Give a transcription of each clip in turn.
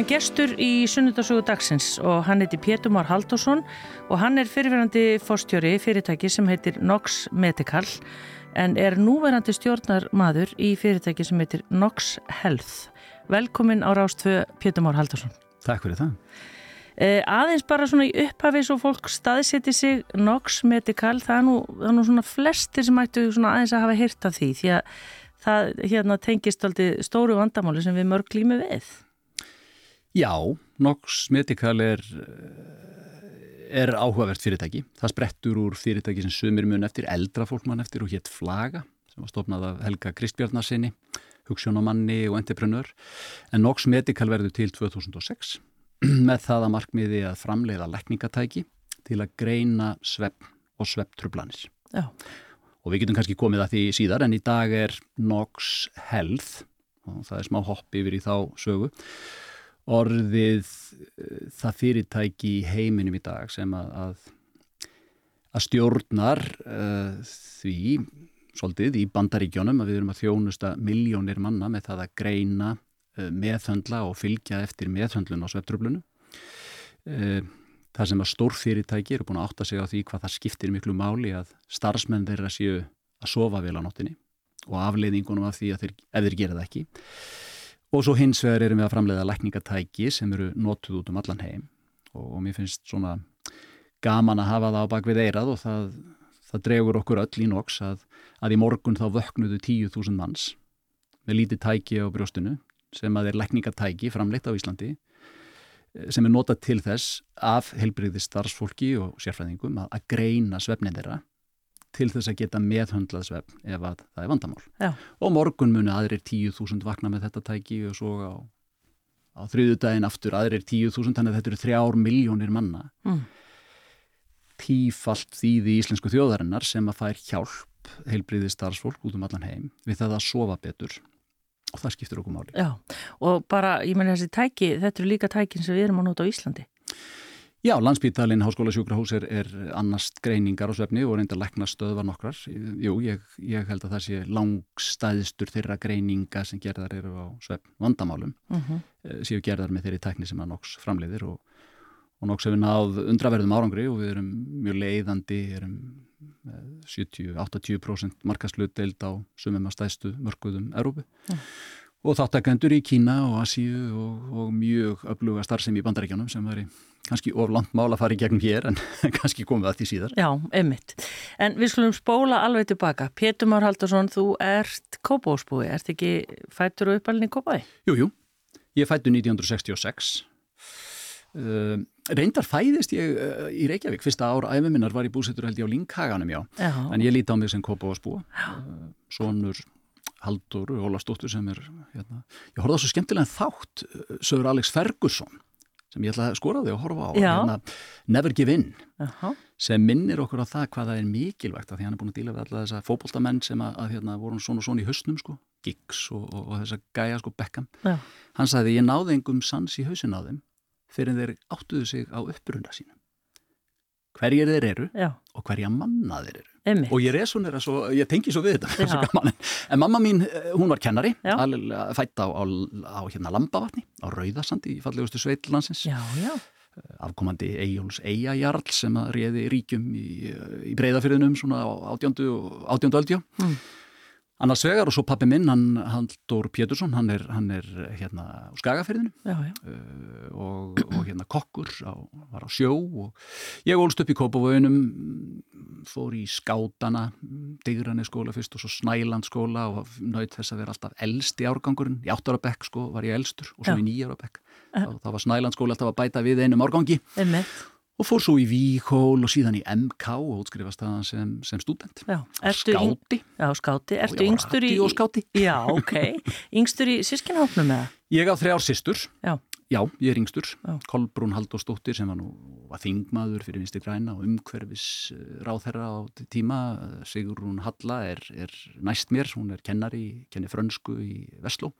Það komi gestur í sunnudasögu dagsins og hann heiti Pétur Már Haldursson og hann er fyrirverandi fórstjóri fyrirtæki sem heitir Nox Medical en er núverandi stjórnarmadur í fyrirtæki sem heitir Nox Health. Velkomin á Rástfö Pétur Már Haldursson. Takk fyrir það. Eh, aðeins bara svona í upphafi svo fólk staðseti sig Nox Medical, það er nú, það er nú svona flestir sem ættu svona aðeins að hafa hýrt af því því að það hérna, tengist stóru vandamáli sem við mörg glými við. Já, Nox Medical er, er áhugavert fyrirtæki. Það sprettur úr fyrirtæki sem sumir mun eftir, eldra fólkmann eftir og hétt Flaga sem var stofnað af Helga Kristbjarnarsinni, hugssjónamanni og entreprenör. En Nox Medical verður til 2006 með það að markmiði að framleiða lækningatæki til að greina svepp og svepptrublanir. Já. Og við getum kannski komið að því síðar en í dag er Nox Health og það er smá hopp yfir í þá sögu orðið uh, það fyrirtæki í heiminum í dag sem að, að, að stjórnar uh, því svolítið í bandaríkjónum að við erum að þjónusta miljónir manna með það að greina uh, meðhöndla og fylgja eftir meðhöndlun á sveptröflunu. Það sem að stórfyrirtæki eru búin að átta sig á því hvað það skiptir miklu máli að starfsmenn þeirra séu að sofa vel á nóttinni og afleiðingunum af því að þeir, ef þeir gera það ekki. Og svo hins vegar erum við að framleiða lækningatæki sem eru notuð út um allan heim. Og, og mér finnst svona gaman að hafa það á bakvið eirað og það, það dregur okkur öll í noks að, að í morgun þá vöknuðu 10.000 manns með lítið tæki á brjóstinu sem að er lækningatæki framleitt á Íslandi sem er notað til þess af helbriði starfsfólki og sérfræðingum að, að greina svefnin þeirra til þess að geta meðhöndlað svefn ef að það er vandamál. Já. Og morgun muni aðrir 10.000 vakna með þetta tæki og svo á, á þriðu daginn aftur aðrir 10.000, þannig að þetta eru þrjár miljónir manna. Mm. Tífalt þýði íslensku þjóðarinnar sem að fær hjálp heilbriði starfsfólk út um allan heim við það að sofa betur og það skiptir okkur máli. Já, og bara, ég menn þessi tæki, þetta eru líka tækin sem við erum að nota á Íslandi. Já, landsbítalinn Háskóla sjúkrahús er, er annast greiningar á svefni og reyndar leknastöðvar nokkrar. Jú, ég, ég held að það sé langstæðistur þeirra greininga sem gerðar eru á svefn vandamálum Mm -hmm. séu gerðar með þeirri tækni sem að NOX framleiðir og, og NOX hefur náð undraverðum árangri og við erum mjög leiðandi, erum 70-80% markastlutdeild á sumum að stæðstu mörguðum Európu. Mm. Og þáttakendur í Kína og Asíu og, og mjög öfluga starfsemi í bandaríkjanum sem væri kannski of langt mál að fara í gegnum hér en kannski komið að því síðar. Já, einmitt. En við skulum spóla alveg tilbaka. Pétur Már Haldursson, þú ert kópásbúi, ert ekki fættur og uppalinn í kópái? Jú, jú. Ég fættu 1966. Uh, reyndar fæðist ég uh, í Reykjavík. Fyrsta ár æfuminnar var ég búsettur held ég á Linkhaganum, já. Já. En ég líti á mig sem kópásbúa. Uh, sonur Haldur Ólastóttur sem er, hérna, ég horfði á svo skemmtilega þátt, uh, Sögur Alex Ferguson sem ég ætla að skora því að horfa á. Hérna, Never Give In Jaha. sem minnir okkur á það hvað það er mikilvægt að því hann er búin að díla við alla þessa fótboltamenn sem að, að hérna, voru svona og svona í hausnum sko, Giggs og, og, og þessa gæja sko Beckham. Já. hann sagði ég náði engum sans í hausin á þeim fyrir þeir áttuðu sig á upprunda sínum. Hverjir þeir eru Já, og hverja manna þeir eru einmitt. og ég resonera svo, ég tengi svo við þetta svo gaman. en mamma mín, eh, hún var kennari fætt á, á, á hérna Lambavatni á Rauðarsandi í fallegustu sveitlansins já. afkomandi Eyjóls Eyjajarl sem að réði ríkjum í, í breyðafyrðinum svona á átjöndu öldjá Mm. Annars vegar og svo pappi minn, hann Haldur Pétursson, hann er, hann er hérna á Skagafyrðinu uh, og, og hérna kokkur á, var á sjó og ég ólst upp í Kópavöginum fór í skátana Digrani skóla fyrst og svo Snæland skóla og naut þess að vera alltaf elst í árgangurinn, í áttara bekk sko var ég elstur og svo Já. í nýjara bekk. Þá, þá var Snæland skóla alltaf að bæta við einum árgangi. Einmitt. Og fór svo í Víkól og síðan í MK og útskrifast það sem, sem student Já. Ertu skáti Já, skáti. Ertu yngstur í... radíóskáti. Já, ok. Yngstur í sískinhófnum eða? ég á þrjár systur Já. já, ég er yngstur. Kolbrún Haldósdóttir sem var nú var þingmaður fyrir vinstri græna og umhverfis ráðherra á tíma, Sigrún Halla er, er næst mér, hún er kennari, kennir frönsku í Vestló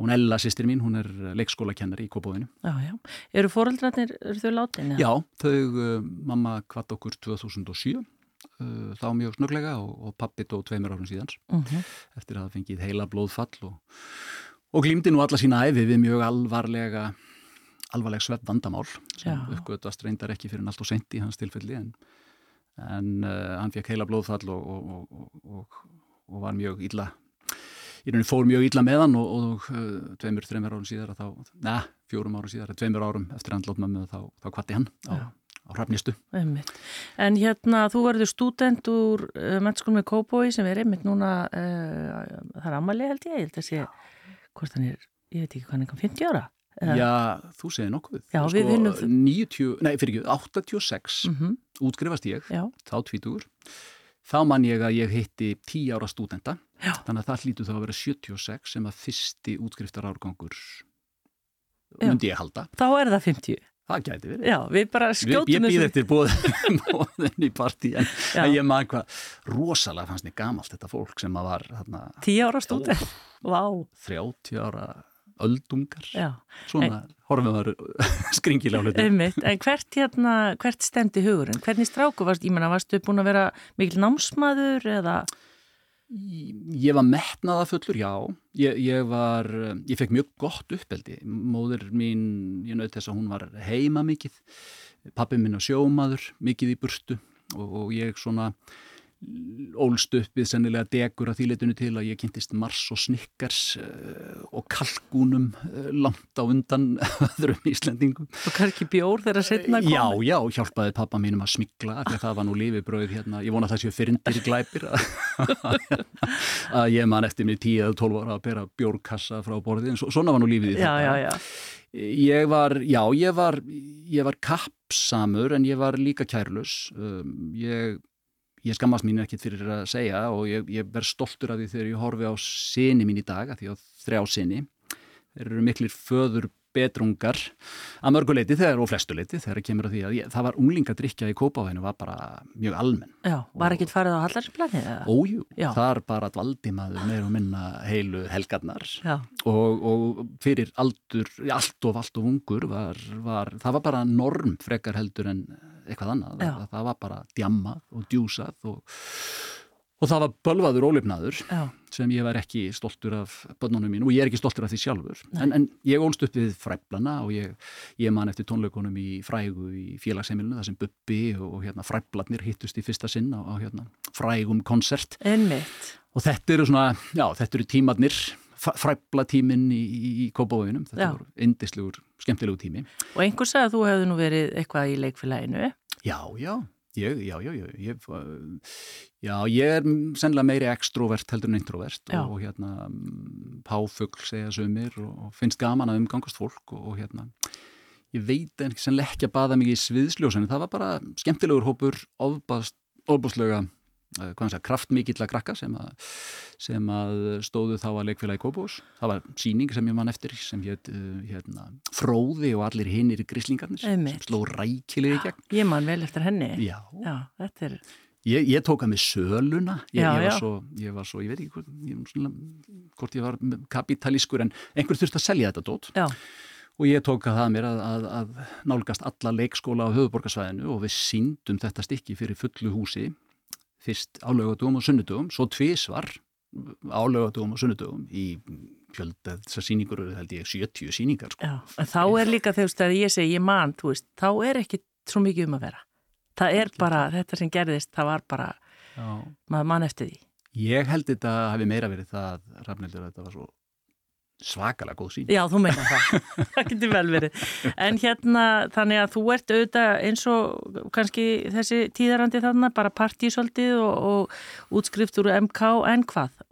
og hún Ella, sýstir mín, hún er leikskólakennari í Kópavóinu. Já, já. Eru fóreldrarnir, eru þau látin? Já, þau, uh, mamma kvart okkur 2007, uh, þá mjög snöglega og, og pappi dó tveimur árum síðans Uh -huh. eftir að hafa fengið heila blóðfall og, og glýmdi nú alla sína æfi við mjög alvarlega alvarleg svepp vandamál sem uppgötast reyndar ekki fyrir og sent í hans tilfelli en, en uh, hann fekk heila blóðfall og, og, og, og, og var mjög illa í rauninni fór mjög illa með hann og, og uh, tveimur, þreimur árum síðar þá, neða, fjórum árum síðar, tveimur árum eftir andlót mömmu þá, þá kvatti hann á, Já. á hrafnistu. En hérna, þú verður stúdent úr uh, mennskólum með Kópói sem er einmitt núna, uh, það er ammali held ég, ég held að sé, hvort hann er, ég veit ekki hvað hann er, 50 ára? Eða- Já, þú segir nokkuð. Já, við vinnum þ- 90, nei, fyrir ekki, 86 Mm útgrifast ég, Já, þá tvítugur. Þá man ég að ég hitti 10 ára stúdenta, Já. þannig að það hlýtu þá að vera 76 sem að fyrsti útskriftar árgangur myndi ég halda. þá er það 50. Það gæti verið. Já, við bara Við, skjótum ég býð eftir bóðin í partí en, en ég man hvað rosalega fannst mér gamalt þetta fólk sem að var þarna, 10 ára stúdent. Vá, 30 ára öldungar já, svona horfum það skringilega á hluti einmitt. En hvert hérna, hvert stendi hugurinn? Hvernig stráku varst, ég menna, varstu búin að vera mikil námsmaður eða? Ég var metnaða fullur, já. Ég, ég var, ég fekk mjög gott uppeldi. Móður mín, ég naut þess að hún var heima mikið. Pappi minn á sjómaður, mikið í burtu og, og ég svona ólst upp við sennilega degur að þýleitinu til að ég kynntist Mars og Snickers uh, og kalkúnum uh, langt á undan öðrum Íslendingum. Og kannski bjór þegar setna kom? Já, já, hjálpaði pappa mínum að smikla af því að það var nú lífibröð hérna, ég vona að það séu fyrndir glæpir að, ég man eftir mér 10 eða 12 ára að bera bjórkassa frá borðið, en svo, svona var nú lífið í Já, þetta. já, já. Ég var, já, ég var, ég var kappsamur en ég var líka kærlus. Um, ég, ég skammast mín ekkit fyrir að segja og ég, ég verð stoltur af því þegar ég horfi á sinni mín í dag, að því á þrjá sinni. Þeir eru miklir föður betrungar að mörguleiti þegar og flestuleiti þegar kemur að því að ég, það var unglingadrykja í Kópáðinu var bara mjög almenn. Já, var ekkit farið á hallarinsplanið eða? Ójú, Já. þar bara dvaldi maður meir og minna heilu helgarnar og, og fyrir aldur, allt of allt of ungur var, var, það var bara norm frekar heldur en eitthvað annað það, það var bara djammað og djúsað og, og það var bölvaður ólefnaður já, sem ég var ekki stoltur af bönnunum mín og ég er ekki stoltur af því sjálfur en, en ég ólst upp við fræblana og ég, ég man eftir tónleikunum í frægu í félagsheimilinu þar sem Bubbi og, og hérna, fræblarnir hittust í fyrsta sinn á, á hérna, frægum konsert einmitt. og þetta eru svona, já, þetta eru tímarnir fræblatíminn í, í, í Kópavóinum, þetta Já. voru indislegur skemmtilegu tími. Og einhver sagði að þú hefði nú verið eitthvað í leikfélaginu. Já, já, ég, já, já, já, ég, já, ég er sennilega meiri extrovert heldur en introvert Já. og, hérna mm, páfugl segja sumir og, og finnst gaman að umgangast fólk og, og hérna ég veit en sennilega ekki að baða mig í sviðsljósinu, það var bara skemmtilegur hópur ofbast, ofbastlega hann segja, kraftmikill að krakka sem að, sem að stóðu þá að leikfélagi Kópós. Það var síning sem ég man eftir sem hétt uh, hérna, Fróði og allir hinnir grislingarnir Einmitt. sem sló rækilega í gegn. Ég man vel eftir henni. Já, Já, þetta er, Ég, ég tók að með söluna, ég, Já, ég, var svo, ég var svo, ég veit ekki hvort ég, var svona, hvort ég var kapitalískur en einhver þurfti að selja þetta dót já, og ég tók að það mér að, að, að nálgast alla leikskóla á höfuborgarsvæðinu og við síndum þetta stykki fyrir fullu húsi fyrst á laugadugum og sunnudugum, svo tvísvar á laugadugum og sunnudugum í fjölda þessar síningur eru held ég 70 síningar sko. já. Þá er líka þegar að ég segi ég man, þú veist, þá er ekki svo mikið um að vera. Það er bara, þetta sem gerðist, það var bara, Já. maður man eftir því. Ég held þetta hafi meira verið það, Rafnildur, að þetta var svo svakalega góð sín. Já, þú meina það. það getur vel verið. En hérna, þannig að þú ert auðvitað eins og kannski þessi tíðarandi þarna, bara partísöldið og, og útskrift úr MK, en hvað?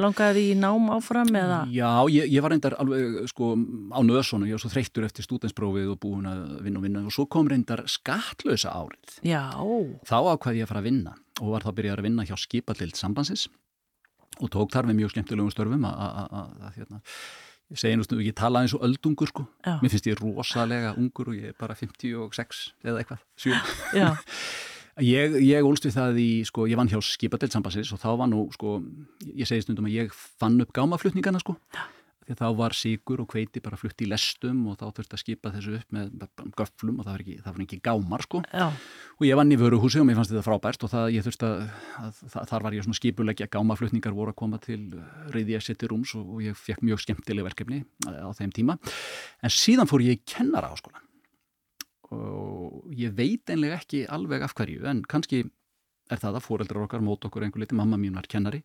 Langaði því í nám áfram eða? Já, ég, ég var reyndar alveg sko á nöðsónu, ég var svo þreyttur eftir stúdensprófið og búin að vinna og vinna og svo kom reyndar skattlösa árið. Já, Þá ákvaði ég að fara að vinna og var þá byrjað að vinna hjá skipallild sambandsins og tók þar við mjög skemmtilegum störfum að, hérna, ég segi nú ekki tala eins og öldungur sko Já. mér finnst ég rosalega ungur og ég er bara 56 eða eitthvað, 7 Já, Ég, ég ólst við það í, sko, ég vann hjá skipadeilsambassins og þá var nú, sko, ég segi stundum að ég fann upp gámaflutningana, sko. Því þá var sigur og kveiti bara flutt í lestum og þá þurfti að skipa þessu upp með göflum og það var ekki, það var ekki gámar, sko. já, Og ég vann í vöruhúsi og mér fannst þetta frábært og það, ég þurfti að, að, að þar var ég svona skipulegja gámaflutningar voru að koma til reyði að setja rúms og, og ég fekk mjög skemmtileg verkefni á þeim tíma. En síðan fór ég í kennara áskólan og ég veit einlega ekki alveg af hverju en kannski er það að fóreldrar okkar mót okkur einhver liti, mamma mín var kennari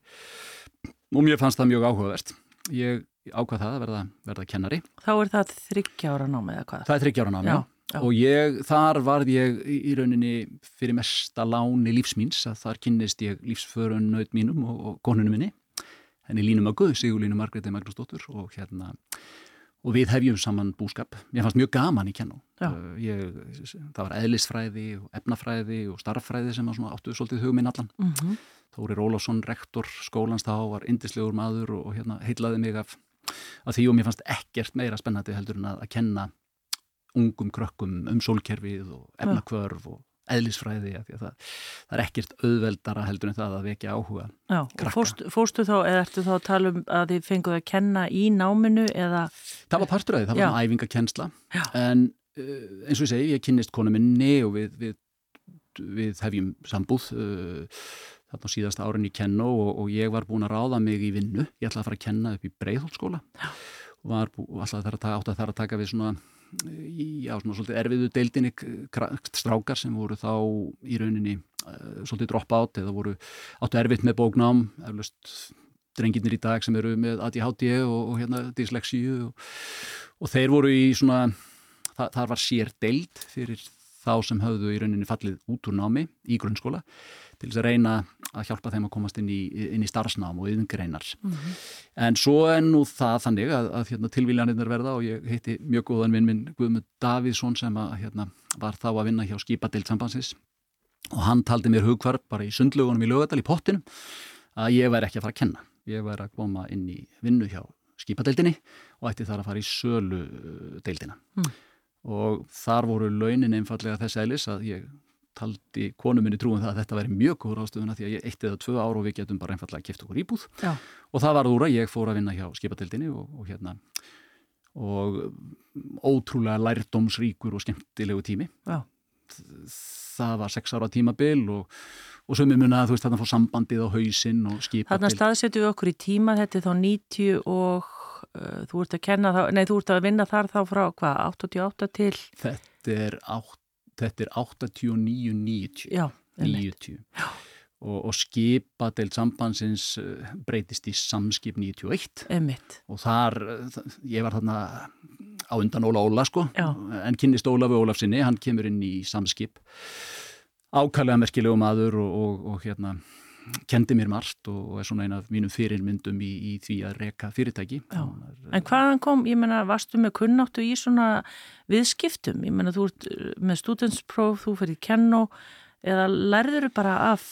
og mér fannst það mjög áhugavert ég ákvað það að verða, verða kennari þá er það þryggjára námið eða hvað? það er þryggjára námi Já, já. og ég, þar varð ég í rauninni fyrir mesta láni lífsmíns að þar kynnist ég lífsförunnaut mínum og, og konunum minni henni Línu Möggu, Sigurlínu Margreði Magnúsdóttur og hérna og við hefjum saman búskap. Mér fannst mjög gaman í kennu. Já. Ég, það var eðlisfræði og efnafræði og starffræði sem var svona áttuð svolítið hugminn allan. Mm Þóri Rólafsson, rektor skólans þá, var indislegur maður og, og hérna heitlaði mig af, af því og mér fannst ekkert meira spennandi heldur en að, að kenna ungum krökkum um sólkerfið og efnakvörf og eðlisfræði því að það, það er ekkert auðveldara heldur en það að vekja áhuga. Já, fórstu, fórstu þá, eða ertu þá að tala um að þið fenguð að kenna í náminu eða, Það var partur af því, það var Já. svona æfingakensla Já. en uh, eins og ég segi, ég kynnist konu minni og við, við, við hefjum sambúð uh, þarna síðasta árin í kennu og, og ég var búin að ráða mig í vinnu. Ég ætlaði að fara að kenna upp í Breiðholtskóla og var þar að þar að taka við svona já, svona svolítið erfiðu deildinni strákar sem voru þá í rauninni uh, svolítið dropp átt eða voru áttu erfitt með bóknám eflust drengirnir í dag sem eru með ADHD og, og hérna dyslexíu og, og þeir voru í svona það, þar var sér deild fyrir þá sem höfðu í rauninni fallið út úr námi í grunnskóla til þess að reyna að hjálpa þeim að komast inn í, inn í starfsnám og yðingreinar. En svo er nú það þannig að, að hérna, tilvíljanirnar verða og ég heiti mjög góðan vinn minn Guðmund Davíðsson sem að, hérna, var þá að vinna hjá skipadeild sambandsins og hann taldi mér hugkvarp bara í sundlugunum í lögadal í pottinum að ég væri ekki að fara að kenna. Ég væri að koma inn í vinnu hjá skipadeildinni og ætti þar að fara í sölu uh, deildina. Mm. Og þar voru launin einfallega þess eðlis að ég taldi konu minni trúin það að þetta væri mjög góður ástöðuna því að ég eitt eða tvö ár og við getum bara einfallega kipt okkur íbúð. Já, og það varð úr að ég fór að vinna hjá skipadeildinni og, og hérna og ótrúlega lærdómsríkur og skemmtilegu tími. Já, það var sex ára tímabil og, og sömur munna að þú veist þarna fór sambandið á hausinn og þarna skipadeild staðsetjum við okkur í tíma, þetta er þá 90 og uh, þú ert að kenna þá, nei þú ert að vinna þar þá frá hvað, 88 til, þetta er, átt, þetta er 89-90 já, einmitt. 90 og, og skipadeild sambandsins eh, breytist í samskip 91 einmitt, og þar, eh, ég var þarna á undan Óla Óla sko. Já. en kynnist Ólafi Ólafsinni, hann kemur inn í samskip. Ákallega merkilegu maður og, og, og hérna kendi mér margt og, er svona ein af mínum fyrirmyndum í, í því að reka fyrirtæki En hvaðan kom, ég menna, varstu með kunnáttu í svona viðskiptum? Ég menna, þú ert uh, með studentspróf, þú fyrir kennó eða lærður bara af,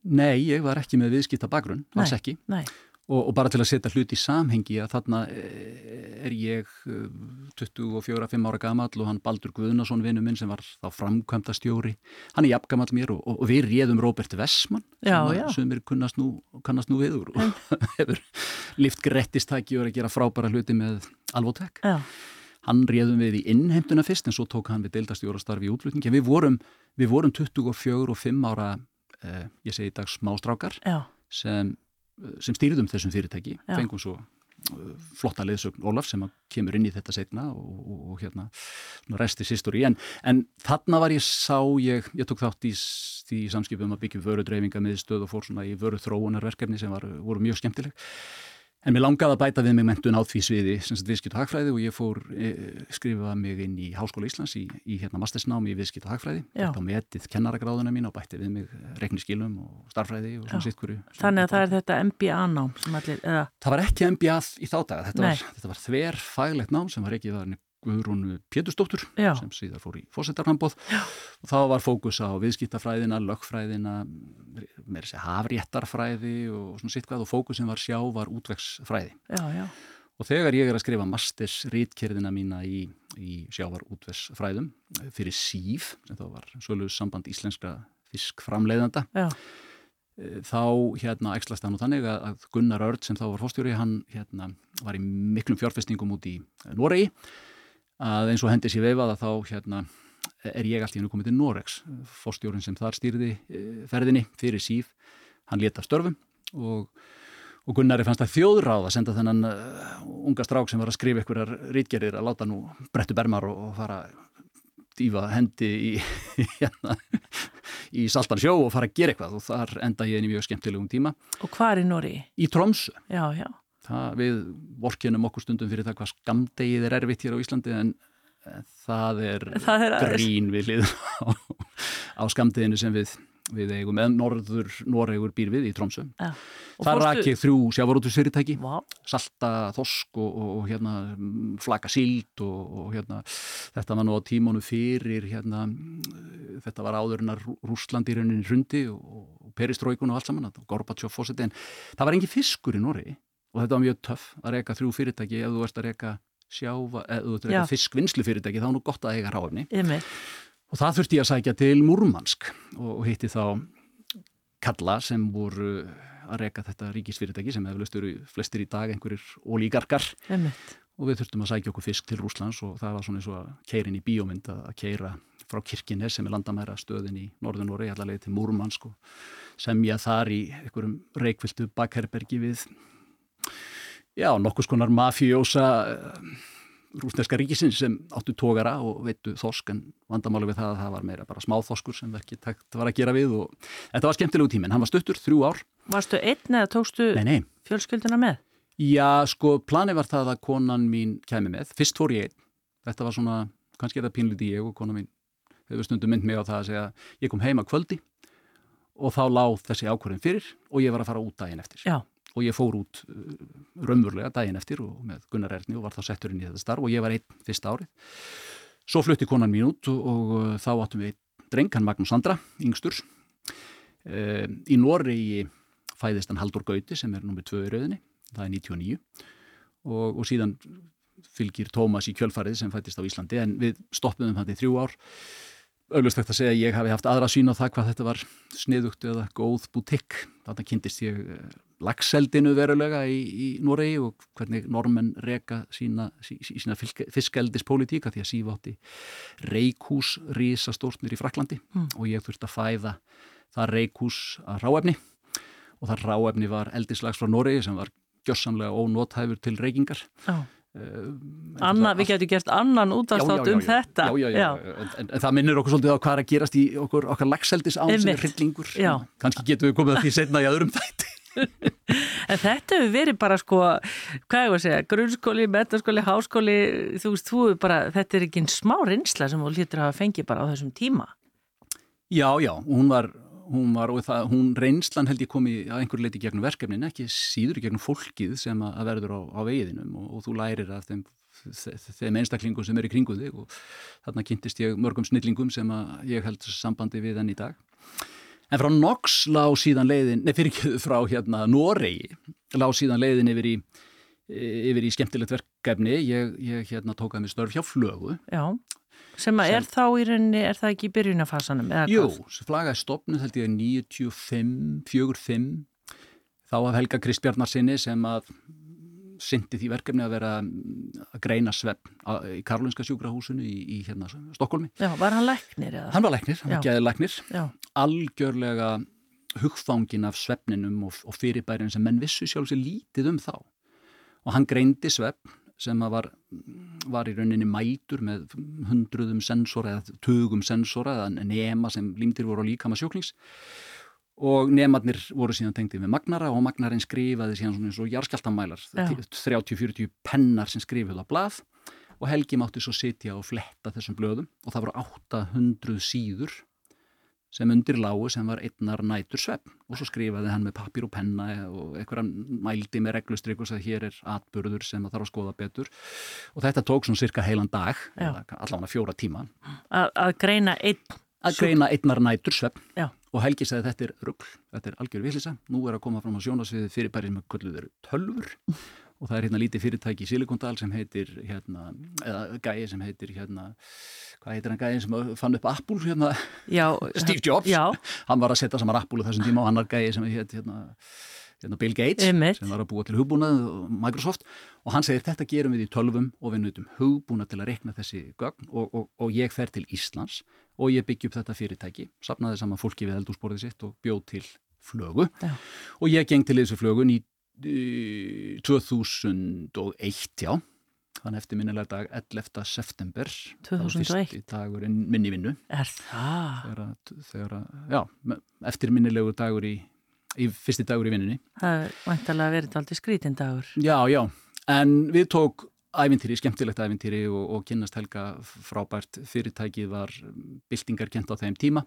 Nei, ég var ekki með viðskipta bakgrunn, alls Nei. ekki nei, og, og bara til að setja hluti í samhengi að þarna eh, er ég eh, 24-5 ára gamall og hann Baldur Guðnason vinnu minn sem var þá framkvæmda stjóri hann er jafngamall mér og, og, og við réðum Róbert Vessmann Já, sem, er kunnast nú, kannast nú við úr og hefur lift grettistæki og er að gera frábæra hluti með Alvotek já, hann réðum við í innheimtuna fyrst en svo tók hann við deildastjóra starfi í útflutningi. Við vorum, við vorum 24 og 5 ára eh, ég segi í dag smástrákar já, sem, sem stýrðum þessum fyrirtæki Já. fengum svo uh, flotta leiðsögn Ólaf sem kemur inn í þetta setna og, og, og hérna resti sístori en, en þarna var ég sá ég, ég tók þátt í, í samskipum að byggja vörudreifinga miðstöð og fór svona í vöruþróunarverkefni sem var, voru mjög skemmtileg En mér langaði að bæta við mig mentun á því sviði sem sagt viðskipt og hagfræði og ég fór e, skrifa mig inn í Háskóla Íslands í, í hérna mastersnámi í viðskipt og hagfræði. Já. Þetta metið kennaragráðuna mín og bætti við mig reikniskilum og starffræði og svona sitt hverju. þannig að það er þetta MBA-nám sem allir, eða, Það var ekki MBA í þá daga, þetta þetta var þver faglegt nám sem var ekki var Guðrún Pétursdóttur Já. sem síðar fór í fósettarnambóð og þá var fókus á viðskiptafræðina, lögfræðina, með þessi hafréttarfræði og svona sitt hvað og fókusin var sjá var útvegsfræði. Já, já, Og þegar ég er að skrifa masters rítkerðina mína í, í sjávar útversfræðum fyrir SÍF, sem þá var Sölus samband íslenska fiskframleiðanda, Já. þá hérna ekslast það nú þannig að Gunnar Örd sem þá var fórstjóri, hann hérna var í miklum fjárfestingum út í Noregi, að eins og hendi sér veifað að þá hérna er ég allt í hennu komið til Noregs fórstjórin sem þar stýrði ferðinni fyrir síf, hann leta störfum og, og Gunnari fannst það þjóðráð að senda þennan uh, unga strák sem var að skrifa ykkurar rítgerir að láta nú brettu bermar og, og fara dýfa hendi í, hérna, í saltan sjó og fara að gera eitthvað og þar enda ég inn í mjög skemmtilegum tíma. Og hvað er Nóri? Í Tromsu. Já, já. Það, við vorkinum okkur stundum fyrir það hvað skamdegið er erfitt hér á Íslandi en það er, það er grín við lið á, á skamdeginu sem við, við eigum með norður Noregur býr við í Tromsu. Já. Það rakið þrjú sjávarútusfyrirtæki, salta þosk og, og, og hérna, flaka síld og, og hérna, þetta var nú á tímónu fyrir, hérna, þetta var áðurinnar Rúsland í rauninni hrundi og peristróikun og allt saman, Gorbachev fósiti, en það var engi fiskur í Noregi og þetta var mjög töff að reyka þrjú fyrirtæki ef þú ert að reyka sjáva, eða þú ert að reyka fiskvinnslu fyrirtæki, þá er nú gott að eiga ráfni. Og það þurfti ég að sækja til Múrmansk og hitti þá kalla sem voru að reyka þetta ríkisfyrirtæki sem hefur löstur flestir í dag einhverjir ólíkarkar og við þurftum að sækja okkur fisk til Rúslands og það var svona eins og að keirin í bíómynd að keira frá Kirkines sem er landamæra stöðin í Norðunóri, allavega til Múrmansk og semja þar í einhverjum reikviltu bakherbergi við já, nokkus konar mafjósa rúsneska ríkisins sem áttu tógara og veitu þosk en vandamáli við það að það var meira bara smáþoskur sem verkið takt var að gera við og þetta var skemmtilegu tíminn, hann var stuttur, þrjú ár. Varstu einn eða tókstu nei, nei. fjölskylduna með? Já, sko, plani var það að konan mín kemi með, fyrst fór ég einn. Þetta var svona, kannski er það pínlítið ég og konan mín hefur stundum mynd mig á það að segja ég kom heima kvöldi og þá láð þessi ákvörðin fyrir og ég var að fara út daginn eftir. Já og ég fór út uh, raunverulega daginn eftir og með Gunnar Erni og var þá settur inn í þetta starf og ég var einn fyrsta árið. Svo flutti konan mín út og, uh, þá áttum við dreng, hann Magnús Sandra, yngstur. Uh, í Noregi fæðist hann Haldur Gauti sem er nummið tvö í rauðinni, það er 99 og, og síðan fylgir Tómas í kjölfarið sem fættist á Íslandi en við stoppum hann í þrjú ár auðvist eftir að segja að ég hafi haft aðra sín á það hvað þetta var sniðugt eða góð bútikk. Þannig kynntist ég lagseldinu verulega í, í Noregi og hvernig normenn reka sína, sí, sína fiskeldispolítíka því að sífátti reikús rísastórnir í Fraklandi mm. og ég þurfti að fæða það reikús að ráefni og það ráefni var eldislags frá Noregi sem var gjössamlega ónóthæfur til reikingar. Oh. Uh, Anna, við getum gert annan útastátt um þetta. Já, já, já, en, en það minnir okkur svolítið á hvað er að gerast í okkur, okkar lagseldis án sem er hryllingur. Kannski getum við komið að því setna í öðrum þætti En þetta hefur verið bara sko hvað ég var að segja, grunnskóli, metaskóli háskóli, þú veist, þú er bara þetta er ekki einn smá reynsla sem þú lítur að fengi bara á þessum tíma Já, já, hún var hún var það, hún reynslan held ég komi að einhver leiti gegnum verkefnin, ekki síður gegnum fólkið sem að verður á, á vegiðinum og, og þú lærir af þeim, þeim einstaklingum sem er í kringu þig og þarna kynntist ég mörgum snillingum sem að ég held sambandi við enn í dag. En frá Nox lág síðan leiðin, nefnir ekki frá hérna Noregi, lág síðan leiðin yfir í, yfir í skemmtilegt verkefni, ég, ég hérna tókaði mig störf hjá flögu. Já. Sem að sem, er þá í rauninni, er það ekki í byrjunafasanum? Jú, flagaði stopnum held ég 95, 45, þá af Helga Kristbjarnarsinni sem að syndi því verkefni að vera að greina svepp í Karlunska sjúkrahúsinu í, í hérna Stokkólmi. Já, var hann læknir? Eða? Hann var læknir, hann var gæðið læknir. Já. Algjörlega hugfangin af sveppninum og, og fyrirbærin sem menn vissu sjálf sér lítið um þá. Og hann greindi svepp sem var, var í rauninni mætur með hundruðum sensora eða tögum sensora eða nema sem límtir voru á líkama sjóklings og nemarnir voru síðan tengtið með magnara og magnarinn skrifaði síðan svona eins og jarskjaltamælar 30-40 pennar sem skrifið á blað. Og Helgi mátti svo sitja og fletta þessum blöðum. Og það voru 800 síður sem undir lágu sem var einnar nætur svepp og svo skrifaði hann með pappir og penna og eitthvað mældi með reglustrygg og sagði hér er atbyrður sem það þarf að skoða betur. Og þetta tók svona cirka heilan dag allavega fjóra tíma. A að greina einn að greina einnar nætur svepp og Helgi sagði þetta er ruggl, þetta er algjör villisa nú er að koma fram á sjónasviði fyrirbærið með kulluður tölfur og það er hérna lítið fyrirtæki í Silikondal sem heitir hérna, eða gæi sem heitir hérna, hvað heitir hann gæi sem fann upp Apple hérna, já, Steve Jobs, já. hann var að setja saman Apple á þessum tíma og hann er gæi sem heit hérna, hérna Bill Gates Einmitt. sem var að búa til hugbúnað og Microsoft. Og hann segir þetta gerum við í tölvum og við nutum hugbúnað til að rekna þessi gögn og, og, og ég fer til Íslands og ég byggi upp þetta fyrirtæki, sapnaði saman fólki við eldúsborðið sitt og bjóð til flögu Já. og ég geng til þessu flögun í í 2001, já þannig eftir minnilega dag 11. september það var 2001. fyrsti dagurinn minni vinnu Er það? þegar, að- þegar að, já, eftir minnilegu dagur í, í fyrsti dagur í vinnunni Það væntalega verið aldrei skrítin dagur. já, já, en við tók ævintýri, skemmtilegt ævintýri og, og kynnast Helga frábært fyrirtækið var byltingar kent á þeim tíma.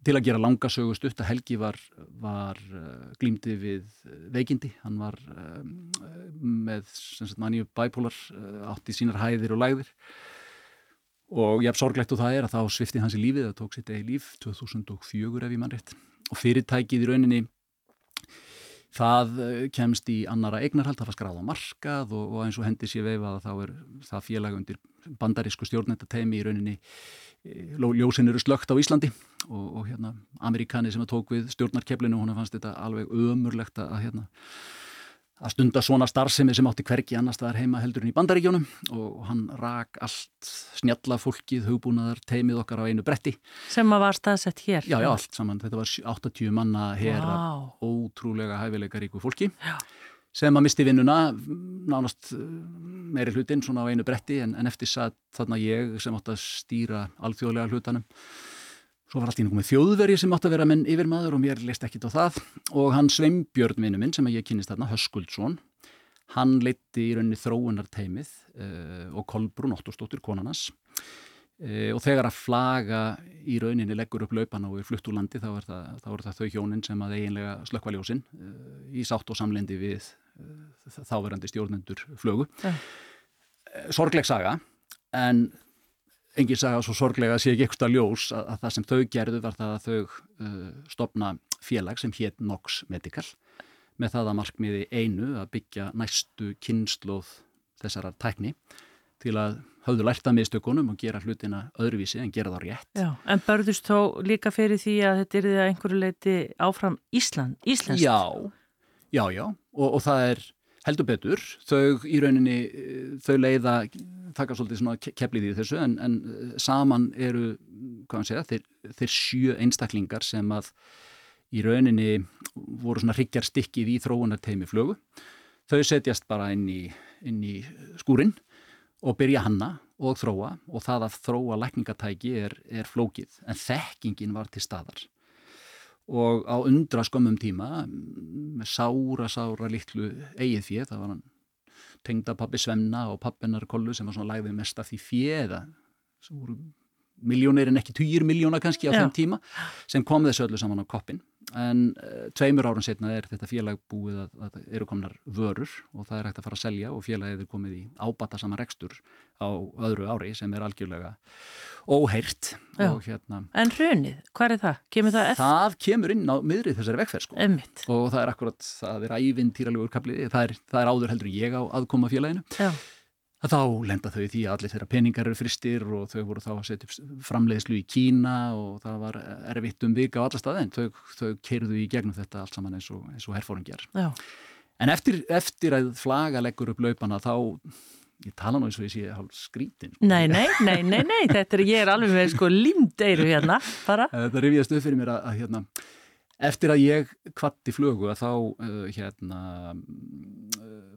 Til að gera langa sögu stutt að Helgi var, var uh, glýmdi við veikindi, hann var um, með manni bæpólar átti sínar hæðir og læðir og ég hef sorglegt og það er að þá svifti hans í lífið, það tók sitt eigi líf 2004 ef ég mann rétt. Og fyrirtækið í rauninni það eh, kemst í annara eignarhald, það var skráð á markað og, og eins og hendi sé veifað að þá er það félag undir bandarísku stjórnendateimi í rauninni eh, ljó- ljósin eru slögt á Íslandi og, og hérna Amerikani sem að tók við stjórnarkeflinu, hún fannst þetta alveg ömurlegt að hérna að stunda svona starfsemi sem átti hvergi annars staðar heima heldur en í bandaríkjónum og hann rak allt snjalla fólkið, hugbúnaðar, teimið okkar á einu bretti. Sem að var staðsett hér. Já, já, allt saman. Þetta var 80 manna hera Vá. ótrúlega hæfileika ríku fólki Já. sem að misti vinnuna nánast eh, meiri hlutin svona á einu bretti en, en eftir satt þarna ég sem átt að stýra alþjóðlega hlutanum svo var allt í náttúrulega þjóðveri sem átt að vera menn yfir maður og mér leist ekkit á það. Og hann Sveinbjörn vinnu minn sem ég kynist þarna, Höskuldsson hann leitti í rauninni þróunarteimið uh, og Kolbrún Óttursdóttir konarnas uh, og þegar að flaga í rauninni leggur upp laupana og er flutt úr landi þá er það, þá er það þau hjónin sem að eiginlega slökkva ljósin uh, í sátt og samlendi við þáverandi stjórnendur flögu. Sorgleg saga en engin saga svo sorglega að sé ekki eitthvað ljós að, að það sem þau gerðu var það að þau uh, stopna félag sem hétt Nox Medical með það að markmiði einu að byggja næstu kynnslóð þessara tækni til að höfðu lært að mistökunum og gera hlutina öðruvísi en gera það rétt. Já, en börðust þó líka fyrir því að þetta er því að einhverju leiti áfram Ísland, Íslands. Já, já, já og, og það er heldur betur. Þau í rauninni, eh, þau leiða taka svolítið svona ke- keflið í þessu en, en eh, saman eru hvað hann segja, þeir, þeir sjö einstaklingar sem að í rauninni voru svona hryggjar stikkið í þróunarteimi flögu. Þau setjast bara inn í, inn í skúrin og byrja hanna og þróa og það að þróa lækningatæki er, er flókið en þekkingin var til staðar og á undra skömmum tíma með sára, sára litlu eigið fjö, það var hann tengda pappi Svenna og pappinar Kollu sem var svona lagðið mest af því fjöða sem voru miljónir en ekki týjir miljóna kannski á Já. þeim tíma sem kom þessu öllu saman á koppin en uh, tveimur árun setna er þetta félag búið að, að eru komnar vörur og það er hægt að fara að selja og félagið er komið í ábata saman rekstur á öðru ári sem er algjörlega óheirt hérna En hrunið, hvað er það? Kemur það það kemur inn á miðrið þessari vegferð sko. Og það er akkurat, það er ævintýralegur kaplið, það það er áður heldur ég á aðkoma félaginu. Já, að þá lenda þau því að allir þeirra peningar eru fristir og þau voru þá að setja framleiðslu í Kína og það var erfitt um vika á alla staði en þau, þau keirðu í gegnum þetta allt saman eins og, og herfóringjar. já, En eftir, eftir að flaga leggur upp laupana þá, ég tala nú eins og ég sé hálf skrítin. Sko. nei, nei, nei, nei, nei, þetta er, ég er alveg með sko limdeiru hérna, bara. Það rifjast upp fyrir mér að, að hérna, eftir að ég kvatti flögu að þá uh, hérna,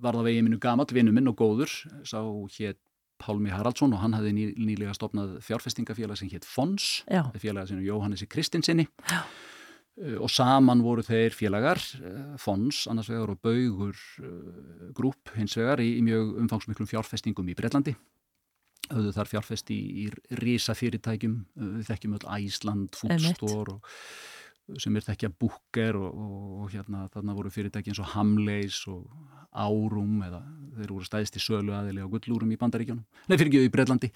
var það vegið mínu gamall, vinnu minn og góður, sá hétt Pálmi Haraldsson og hann hafði ný, nýlega stopnað fjárfestingafélag sem hétt Fons, Já. félag sem Jóhannesi Kristinsinni Já. Uh, og saman voru þeir félagar, uh, Fons annars vegar og Baugur uh, grúp hins vegar í, í mjög umfangsmiklum fjárfestingum í Breitlandi höfðu þar fjárfest í, í rísa fyrirtækjum, við þekkjum öll Æsland, Foodstor og sem er þekkja Booker og, og, og hérna þarna voru fyrirtæki eins og Hamleys og Árum eða þeir voru stæðist í sölu aðili á gullúrum í Bandaríkjónum, nei fyrir ekki í Breitlandi.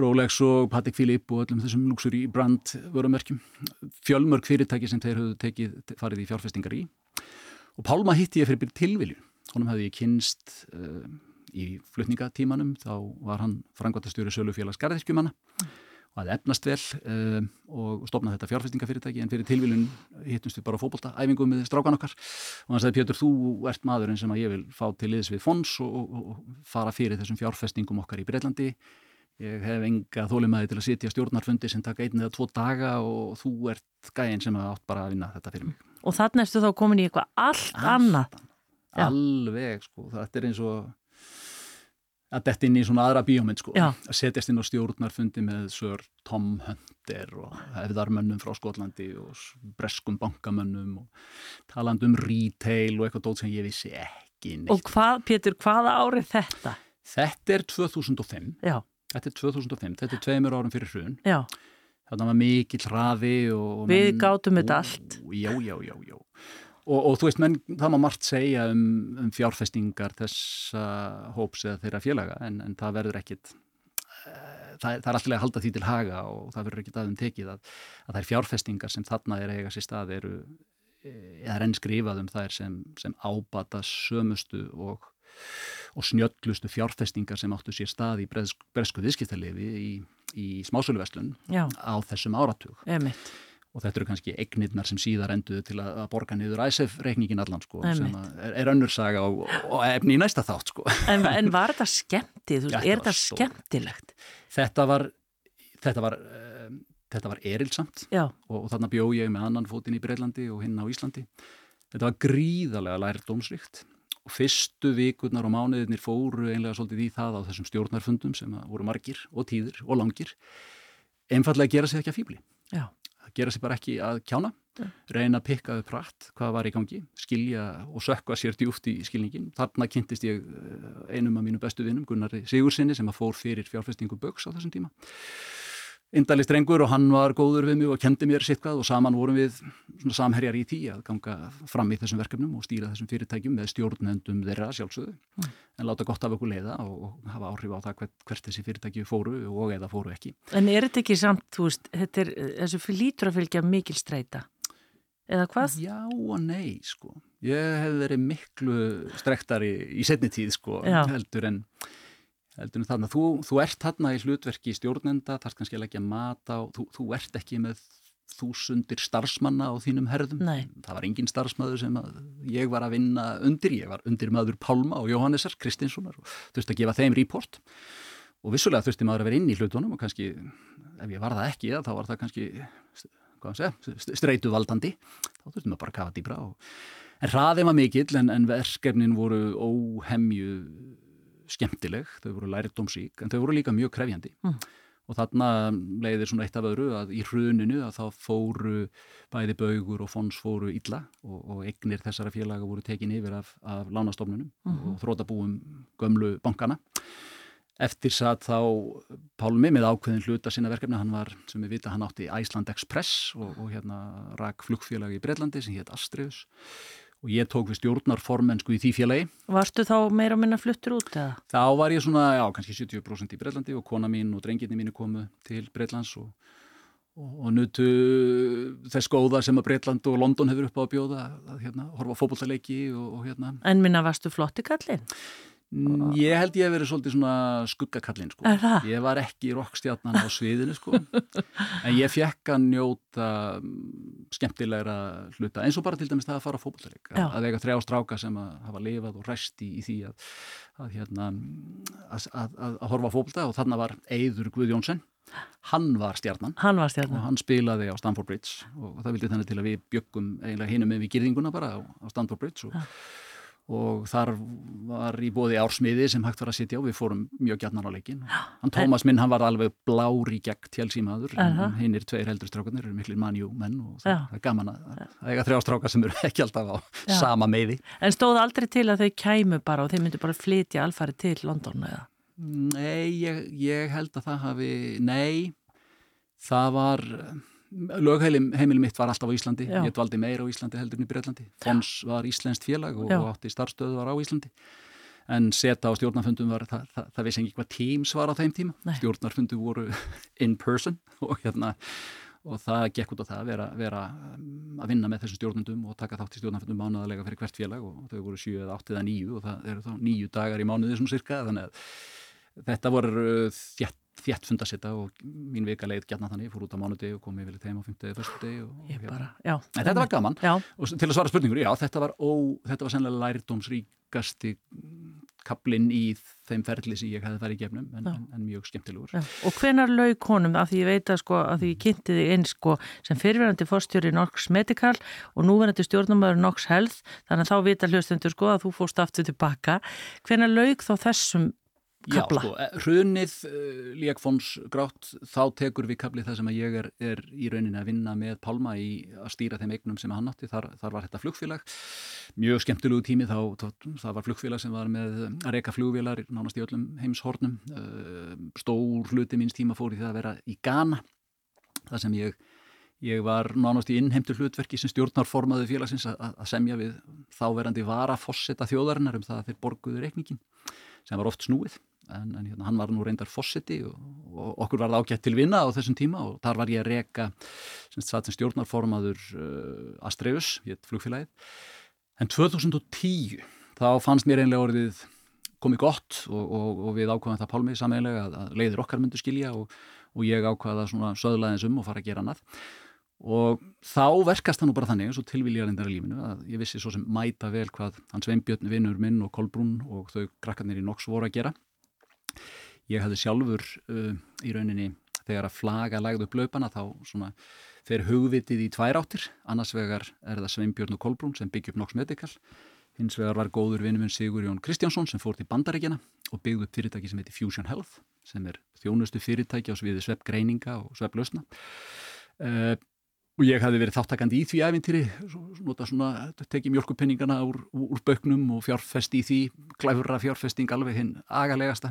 Rolex og Patek Philippe og öllum þessum luxur í brand vörumerkjum. Fjölmörg fyrirtæki sem þeir höfðu tekið farið í fjárfestingar í. Og Pálma hitti ég fyrir tilviljun. Honum hefði ég kynst uh, í flutningatímanum, þá var hann frangvatastjóri Sölufélags Það efnast vel um, og stopnaði þetta fjárfestingafyrirtæki en fyrir tilvílun hittumst við bara fókbólta æfingum með strákan okkar. Og hann sagði Pjötur þú ert maðurinn sem að ég vil fá til liðs við fons og, og, og fara fyrir þessum fjárfestingum okkar í Breitlandi ég hef enga þólimaði til að sitja stjórnarfundi sem taka einn eða tvo daga og þú ert gæinn sem átt bara að vinna þetta fyrir mig. Og þannig erstu þá komin í eitthvað allt, allt annað. Alveg sko, þetta er eins og að detta inn í svona aðra bíómynd sko, Já. að setjast inn á stjórnarfundi með Sir Tom Hunter og hefðarmönnum frá Skotlandi og breskum bankamönnum og taland um retail og eitthvað dót sem ég vissi ekki neitt. Og hvað, Pétur, hvaða árið þetta? Þetta er 2005, Já, þetta er 2005, þetta er tveimur árum fyrir hrun, já, þetta var mikill hraði og... Við menn- gátum þetta allt. Já, já, já, já. Og, og þú veist, menn, það má margt segja um, um fjárfestingar þessa hóps eða þeirra félaga en, en það verður ekkit eh, það það er alltaf að halda því til haga og það verður ekkit aðeins tekið að, að þær fjárfestingar sem þarna er að eiga sér stað eru eh, eða er enn skrifað um þær sem, sem ábata sömustu og, og snjöllustu fjárfestingar sem áttu sér stað í bresk, bresku viðskiptalifi í, í smásöluverslun á þessum áratug. Emitt og þetta eru kannski eignirnar sem síðar enduðu til að, borga niður æsef reikningin allan sko, sem er, er önnur saga og, og efni í næsta þátt sko. En, en var þetta skemmtið? Þetta er þetta stór. skemmtilegt? þetta var þetta var, um, þetta var erilsamt og, og þarna bjó ég með annan fótinn í Breitlandi og hinn á Íslandi þetta var gríðarlega lærdómsrikt og fyrstu vikurnar og mánuðirnir fóru einlega svolítið í það á þessum stjórnarfundum sem voru margir og tíðir og langir einfallega gera sig ekki að fýbli já, að gera sér bara ekki að kjána reyna að pikka upp rætt hvað var í gangi skilja og sökka sér djúft í skilningin þarna kynntist ég eh, einum af mínu bestu vinnum Gunnari Sigursinni sem að fór fyrir fjárfestingu Böks á þessum tíma indalist drengur og hann var góður við mig og kendi mér sittkvað og saman vorum við svona samherjar í því að ganga fram í þessum verkefnum og stýra þessum fyrirtækjum með stjórnendum þeirra sjálfsögðu en láta gott af okkur leiða og, og hafa áhrif á það hvert, hvert þessi fyrirtæki fóru og eða fóru ekki en er þetta ekki samt, þú veist, þetta er, þessu lítur að fylgja mikil streyta? Eða hvað? Já og nei, sko. Ég hef verið miklu strektari í setni tíð, sko, Já. heldur en, heldur en þarna. Þú, þú ert þarna í hlutverki stjórnenda, þarf kannski að leggja mat á, þú, þú ert ekki með þúsundir starfsmanna á þínum herðum. Nei. Það var engin starfsmaður sem ég var að vinna undir. Ég var undir maður Pálma og Jóhannesar Kristinssonar og þurfti að gefa þeim report. Og vissulega þurfti maður að vera inn í hlutunum og kannski, ef ég var það ekki, þá var það kannski hvað að segja, streituvaldandi þá þurftum við bara að kafa dýbra og... en hraðið var mikill en, en verkefnin voru óhemju skemmtileg, þau voru lærdómsík en þau voru líka mjög krefjandi. Mm. og þarna leiðir svona eitt af öðru að í hruninu að þá fóru bæði baugur og fons fóru illa og, og eignir þessara félaga voru tekin yfir af, af lánastofnunum og þrótabúum gömlu bankana Eftir satt þá Pálmi með ákveðin hluta sinna verkefni, hann var, sem við vita, hann átti Iceland Express og, og hérna rak flugfélagi í Breitlandi sem hétt Astrius og ég tók við stjórnarformennsku í því félagi. Varstu þá meira minna fluttur út eða? Þá var ég svona, já, kannski 70% í Breitlandi og kona mín og drengirni mínu komu til Breitlands og, og, og nutu þess góða sem að Breitland og London hefur upp á að bjóða að hérna, horfa á fótbollaleiki og, og hérna. En minna varstu flotti kallinn? Mm, Ég held ég hef verið svolítið svona skuggakallinn sko. Ég var ekki rockstjarnan á sviðinu sko. en ég fekk að njóta mm, skemmtilegra hluta eins og bara til dæmis það að fara á Já. að eiga þrjá stráka sem að hafa lifað og ræst í, í því að, að, hérna, að, að, að horfa á fótbollta og þarna var Eiður Guðjónsson hann var stjarnan Hann var og stjarnan. hann spilaði á Stamford Bridge og það vildi þannig til að við bjöggum eiginlega hinum með við gyrðinguna bara á, á Stamford Bridge og, og þar var í bóði ársmiði sem hægt var að sitja og við fórum mjög gjarnar á leikin hann Tómas minn, hann var alveg blár í gegn tjálsímaður, Aha. en hinn er tveir heldur strákarnir, eru miklir manjú menn og það, það er gaman að, að eiga þrjá strákar sem eru ekki alltaf á Já. sama meiði En stóð aldrei til að þau kæmu bara og þeir myndu bara flytja alfari til London eða? Nei, ég, ég held að það hafi, nei, það var, lögheimil mitt var alltaf á Íslandi, Já. ég dvaldi meira á Íslandi heldur en í Breitlandi. Fons var íslenskt félag og, og átti starfstöðu var á Íslandi. En seta á stjórnarfundum var, það, það, það vissi ekki hvað Teams var á þeim tíma. Nei. Stjórnarfundu voru in person og hérna, og það gekk út á það að vera, vera um, að vinna með þessum stjórnundum og taka þátt í stjórnafundum mánuðalega fyrir hvert félag og þau voru 7 eða 8 eða 9 og það eru þá 9 dagar í mánuði svona cirka þannig að þetta voru þjætt þjætt fundasetta og mín vika leið gætna þannig, fór út á mánuði og kom yfir þeim á 50. eða 1. degi og, Ég hérna. bara, já. En þetta var gaman Já, og til að svara spurningur, já þetta var, ó, þetta var sennilega lærdómsríkasti kaplinn í þeim ferli sem ég hefði farið í gefnum en, en, en mjög skemmtilegur. já. Og hvenar lauk honum, af því ég veit að sko, að því ég kynnti þig inn sko sem fyrirverandi fórstjóri Nox Medical og núverandi stjórnumöður Nox Health, þannig að þá vita hlustendur sko að þú fórst aftur tilbaka. Hvenar lauk þá þessum Kafla. Já, sko, hrunið uh, Líakfons grátt, þá tekur við kaplið það sem að ég er, er í rauninni að vinna með Pálma í að stýra þeim eignum sem hann átti, þar, þar var þetta flugfélag. Mjög skemmtilegu tími þá, þá það var flugfélag sem var með að reyka flugvélar nánast í öllum heimshornum. Uh, stór hluti míns tíma fór í það að vera í Ghana það sem ég Ég var nánast í innheimtu hlutverki sem stjórnarformaði félagsins að, að semja við þáverandi varafosseta þjóðarinnar um það að þeir borguðu reikningin sem var oft snúið en, en hérna, hann var nú reyndar fosseti og, og okkur var það ágætt til vinna á þessum tíma og þar var ég að reka sem, sem stjórnarformaður uh, Astreus, hétt flugfélagið. En 2010 þá fannst mér einlega orðið komið gott og, og, og við ákvaðum það pálmið sameiginlega að, að leiðir okkar myndu skilja og, og ég ákvaða svona söðlaðins um og fara að gera annað. Og þá verkast það nú bara þannig eins og tilvíljarindar í lífinu að ég vissi svo sem mæta vel hvað hans Sveinbjörn, vinnur minn og Kolbrún og þau krakkarnir í Nox voru að gera ég hafði sjálfur uh, í rauninni þegar að flaga lagði upp laupana þá svona fer hugvitið í tvær áttir. Annars vegar er það Sveinbjörn og Kolbrún sem byggja upp Nox Medical. Hins vegar var góður vinnuminn Sigur Jón Kristjánsson sem fór til bandaríkjana og byggði upp fyrirtæki sem heitir Fusion Health sem er þjónustu fyrirtæki á sviði sveppgreininga og svepplausna uh, og ég hafði verið þáttakandi í því æfintýri nota svona, tekið mjölkupinningana úr, úr böknum og fjárfest í því glæfura fjárfesting alveg hinn agalegasta.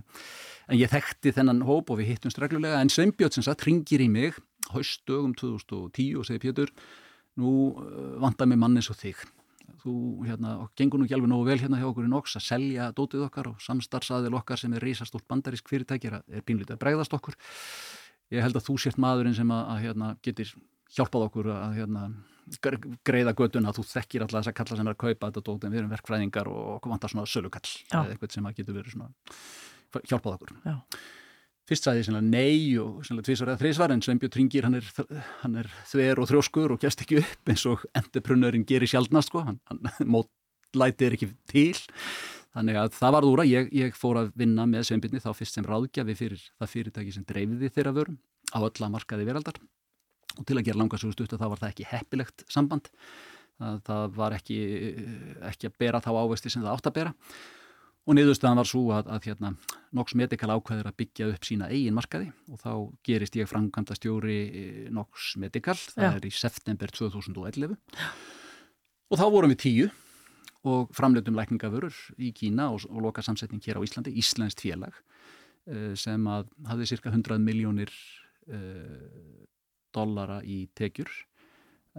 En ég þekkti þennan hóp og við hittumst reglulega en Sveinbjörn sem sagt ringir í mig haustdögum 2010 og segir Pétur nú uh, vantar mig mannis og þig. Þú hérna, og gengur nú ekki alveg nógu vel hérna hjá okkur í NOX að selja dótið okkar og samstarfsaðil okkar sem er reysastólt bandarísk fyrirtæki er, er pínlítið að bregðast okkur. Ég held að þú sért maðurinn sem að, að hérna, getur hjálpað okkur að hérna, greiða göduna þú þekkir alltaf þess að kalla sem er að kaupa þetta dótið við erum verkfræðingar og okkur vantar svona sölukall eða eitthvað sem að getur verið svona hjálpað okkur. Já. Fyrst sagði ég svona nei og svona tvísvar eða þrísvar en Sveinbjörn Tringir hann er, hann er þver og þrjóskur og gæst ekki upp eins og enduprunurinn gerir sjálfnast sko, hann, hann mótlætið er ekki til. Þannig að það var úr að ég, ég fór að vinna með Sveinbjörni þá fyrst sem ráðgjafi fyrir það fyrirtæki sem dreifði þeirra vörum á ölla markaði veraldar og til að gera langarsögust út þá var það ekki heppilegt samband það, það var ekki, ekki að bera þá ávesti sem það átt að bera og niðurstaðan var svo að, að hérna, Nox Medical ákveður að byggja upp sína eigin markaði og þá gerist ég framkvæmda stjóri Nox Medical, það Já. er í september 2011 Já. og þá vorum við tíu og framleitum lækningavörur í Kína og, og loka samsetning hér á Íslandi, Íslandst félag sem að hafði cirka 100 miljónir uh, dollara í tekjur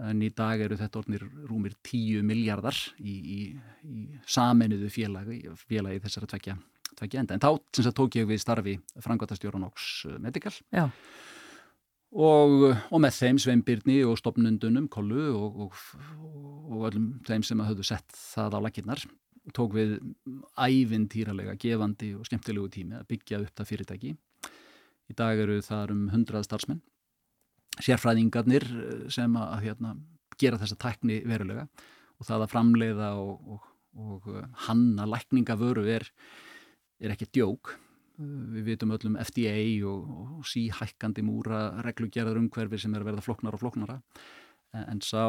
en í dag eru þetta orðnir rúmir 10 miljardar í, í, í saminuðu félagi, félagi þessara tvekja, tvekja enda. En þá sem sagt, tók ég við starfi frangvatastjóran Ox Medical Já. og, og með þeim sveimbyrni og stopnundunum, kollu og, og, og öllum þeim sem hafðu sett það á lakirnar tók við ævintýralega gefandi og skemmtilegu tími að byggja upp það fyrirtæki. Í dag eru það um 100 starfsmenn sérfræðingarnir sem að hérna, gera þessa tækni verulega og það að framleiða og, og, og hanna lækningavöru er, er ekki djók. Við vitum öllum FDA og, og síhækkandi múra reglugerðar umhverfi sem er að verða floknara og floknara en sá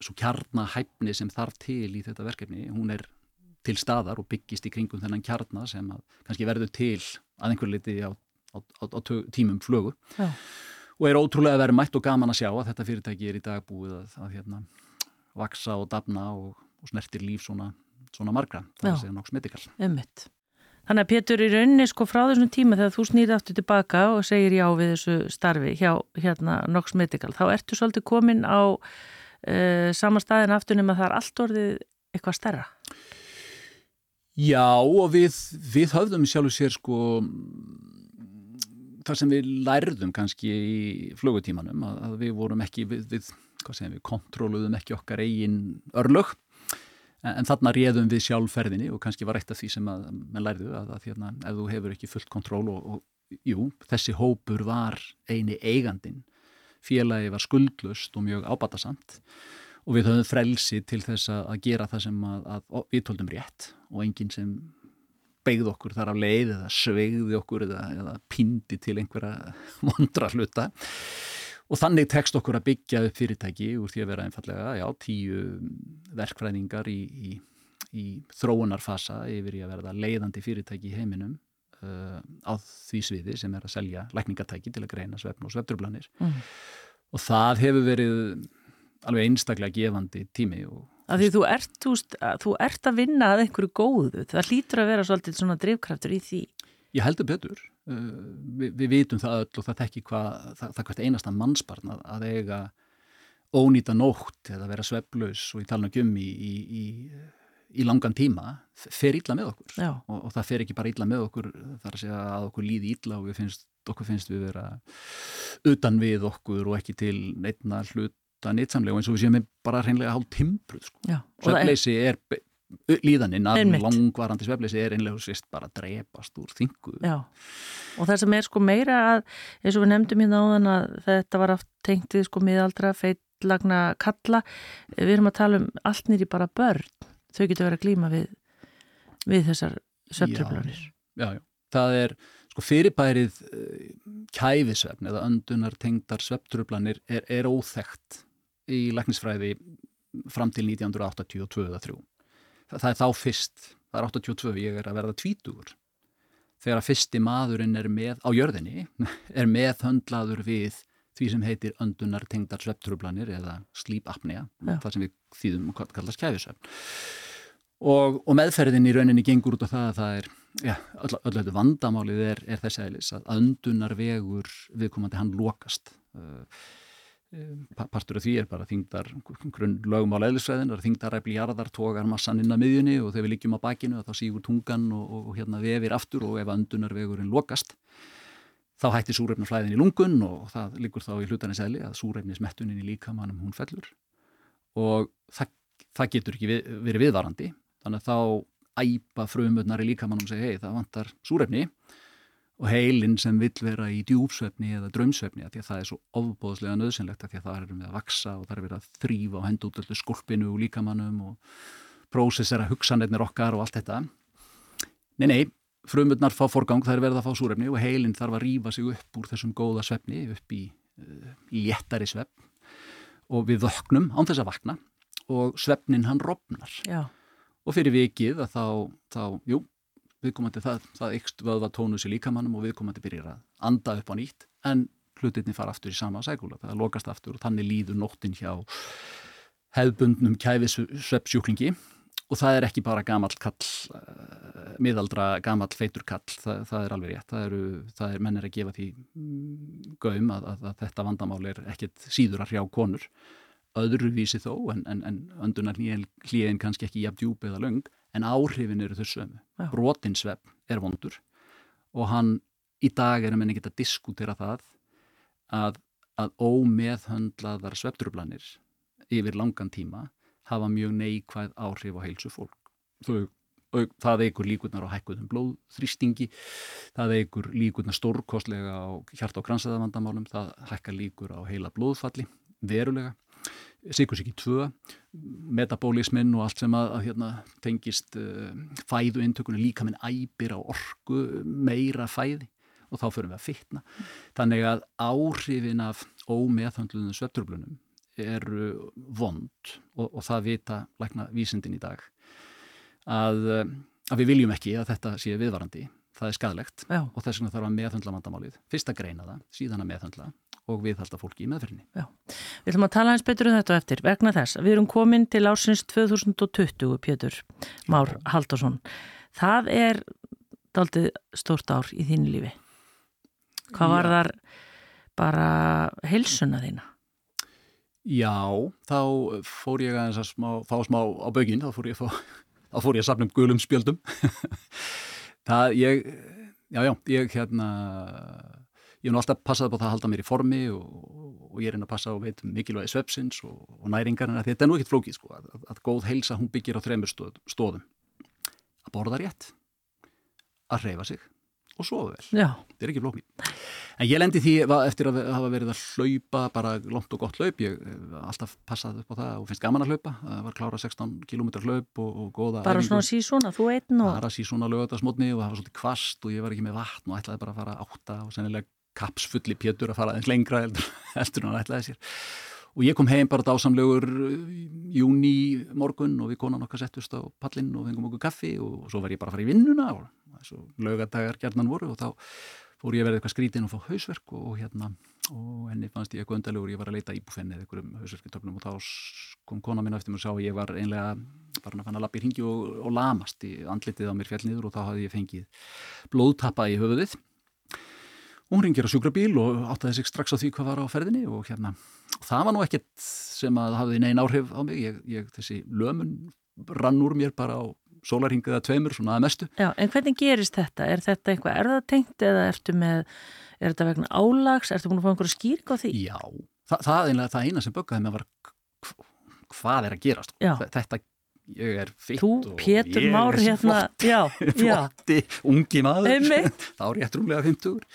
svo kjarnahæfni sem þarf til í þetta verkefni, hún er til staðar og byggist í kringum þennan kjarna sem kannski verður til að einhver liti á, á, á, á tímum flögu. Já og er ótrúlega verðmætt og gaman að sjá að þetta fyrirtæki er í dag búið að, að hérna, vaksa og dafna og, og snertir líf svona, svona margra það er segja nokks medikal Einmitt. Þannig að Pétur í rauninni sko frá þessum tíma þegar þú snýði aftur tilbaka og segir já við þessu starfi hjá hérna Nox Medical, þá ertu svolítið komin á uh, sama staðin aftur nema það er allt orðið eitthvað stærra? Já og við, við höfðum sjálfur sér sko það sem við lærðum kannski í flugutímanum að, að við vorum ekki við, við, við kontróluðum ekki okkar eigin örlög. En, en þarna réðum við sjálfferðinni og kannski var eitt af því sem að menn lærðu að, að hérna, ef þú hefur ekki fullt kontról og, og jú, þessi hópur var eini eigandin félagi var skuldlust og mjög ábatasamt og við höfum frelsi til þess að gera það sem að, að við tóldum rétt og enginn sem beigð okkur þar af leið eða sveigði okkur eða, eða pindi til einhverja vondra hluta og þannig tekst okkur að byggja upp fyrirtæki úr því að vera einfallega, já, tíu verkfræðingar í, í, í þróunarfasa yfir í að verða leiðandi fyrirtæki í heiminum uh, á því sviði sem er að selja lækningatæki til að greina svefn og svefturblanir mm. og það hefur verið alveg einstaklega gefandi tími og Af því þú ert, þú, þú ert að vinna að einhverju góðu, það hlýtur að vera svolítið svona drivkraftur í því. Ég heldur betur, uh, Vi, við vitum það öll og það tekki hvað, það, það hvert einasta mannsbarn að, að eiga ónýta nótt eða vera sveflaus og í talna gummi í, í, í langan tíma, fer ítla með okkur. Og, og það fer ekki bara ítla með okkur þar að segja að okkur líði ítla og við finnst, okkur finnst við vera utan við okkur og ekki til neittna hlut þetta nýtsamlega og eins og við séum bara hreinlega hálf timbruð sko. Svefleysi er, er líðaninn að langvarandi svefleysi er einlega svist bara að drepast úr þingu. Já, og það sem er sko meira að, eins og við nefndum hérna áðan að þetta var aft tengt við sko miðaldra, feitlagna, kalla, við erum að tala um allt nýri bara börn, þau getur verið að glýma við, við þessar svefntröflanir. Já, já, já, það er sko fyrirbærið eh, kæfisvefn eða öndunar tengdar svefntröflanir er, er óþægt í læknisfræði fram til 1982 eða 3. Það, það er þá fyrst, það er 82, ég er að verða tvítugur. Þegar að fyrsti maðurinn er með, á jörðinni, er meðhöndlaður við því sem heitir öndunar tengdar svepptrublanir eða sleep apnea, það sem við þýðum að kallast kæfisvefn. Og, og meðferðin í rauninni gengur út á það að það er, já, öll, öll þetta vandamálið er, er þessi aðlis að öndunar vegur viðkomandi hann lokast. Uh, partur af því er bara þingdar grunn lögum á leðlisveðin, það er þingdaræfli jarðar tógar massan inn að miðjunni og þegar við líkjum á bakinu þá sígur tungan og, og, og hérna vefir aftur og ef andunarvegurinn lokast þá hættir súreifnarflæðin í lungun og það líkur þá í hlutanisæli að súreifnismettunin í líkamannum hún fellur. Og það, það getur ekki við, verið viðvarandi. Þannig að þá æpa frumöðnar í líkamannum og segja hei það vantar súreifni og heilin sem vill vera í djúpsvefni eða draumsvefni að því að það er svo ofbóðslega nöðsynlegt að því að það er með að vaksa og það er verið að þrýfa og henda út öllu skolpinu og líkamannum og prósessera hugsanleitnir okkar og allt þetta. Nei, nei, frumurnar fá forgang, það er verið að fá súrefni og heilin þarf að rýfa sig upp úr þessum góða svefni, upp í uh, léttari svefn og við vöknum án þess að vakna og svefnin hann rofnar. Já. Og fyrir vikið að þá, þá, jú, viðkomandi það, það ykst vöðva tónus í líkamannum og viðkomandi byrjir að anda upp á nýtt en hlutinni fara aftur í sama sækula, það lokast aftur og þannig líður nóttin hjá hefðbundnum kæfisveppsjúklingi. Og það er ekki bara gamall kall, uh, miðaldra gamall feitur kall, það, það er alveg rétt, það eru, það er mennir að gefa því mm, gaum að, að, að þetta vandamál er ekkit síður að hrjá konur, öðruvísi þó en, en, en öndunar hlýðin kannski ekki jafn djúb eða löng en áhrifin eru þau sömu. Brotinsvepp er vondur og hann í dag er að menni geta diskutera það að, að ómeðhöndlaðar svepptrublanir yfir langan tíma hafa mjög neikvæð áhrif á heilsu fólk. Þau, það eigur líkurnar á hækkuðum blóðþrýstingi, það eigur líkurnar stórkostlega á hjart- og kransaðavandamálum, það hækkar líkur á heila blóðfalli verulega Sikursíki 2, metabólismin og allt sem að, að hérna, tengist uh, fæðu intökunni líka minn æpir á orgu meira fæði og þá förum við að fytna. Þannig að áhrifin af ómeðhandluðum svepturblunum eru vond og, og það vita lækna vísindin í dag að, að við viljum ekki að þetta sé viðvarandi. Það er skadlegt Já. og þess vegna þarf að meðhandla vandamálið. Fyrst að greina það, síðan að meðhandla og viðhalda fólki í meðferðinni. Já, við ætlum að tala eins betur um þetta eftir vegna þess. Við erum komin til ársins 2020, Pétur Már Haldarsson. Það er daldið stórt ár í þínu lífi. Hvað var Já. þar bara heilsuna þína? Já, þá fór ég að smá, fá smá á bögin, þá fór ég að, þá fór ég að sapna um gulum spjöldum. það, ég, já, já, ég hérna ég hef nú alltaf passað upp á það að halda mér í formi og, og ég er inn að passa og veit mikilvægi svepsins og, og næringarna þetta er nú ekkit flókið sko að, að, góð heilsa hún byggir á þremur stóð, stóðum að borða rétt að reyfa sig og sofa vel. Já. þetta er ekki flókið. En ég lendi því eftir að hafa verið að hlaupa bara lónt og gott hlaup ég alltaf passaði upp á það og finnst gaman að hlaupa. Það var klára 16 km hlaup og, og góða bara svona sísona, þú einn og bara sísona lögatarsmotni og það var svolítið kvast og ég var ekki með vatn og ætlaði bara að fara átta og sennilega kapsfulli pjötur að fara aðeins lengra heldur hann ætlaði sér. Og ég kom heim bara dásamlegur júni morgun og við konan okkar settust á pallin og fengum okkur kaffi og svo var ég bara að fara í vinnuna og þessu lögadagar gerðnan voru og þá fór ég að verða eitthvað skrítinn og fá hausverk og hérna og henni fannst ég eitthvað undarlegur, ég var að leita íbúfenni eða einhverjum hausverkitöfnum og þá kom kona mín eftir mér og sá að ég var einlega bara fanna að lappa í ringi og, og lamast í andlitið á mér fjallniður og þá hafði ég fengið blóðtappa í höfuðið hún ringir á sjúkrabíl og áttaði sig strax á því hvað var á ferðinni og hérna það var nú ekkert sem að hafði neina áhrif á mig, ég, ég þessi lömun rann úr mér bara á sólarhinga eða tveimur, svona að mestu. Já, en hvernig gerist þetta? Er þetta eitthvað erðatengt eða ertu með, er þetta vegna álags, ertu búin að fá einhverju skýrk á því? Já, það, það, einlega, það eina sem böggaði mig var hvað er að gerast. Já. Þetta, ég er Þú, og ég er hérna, já, flotti, ungi maður, þá er ég trúlega 50.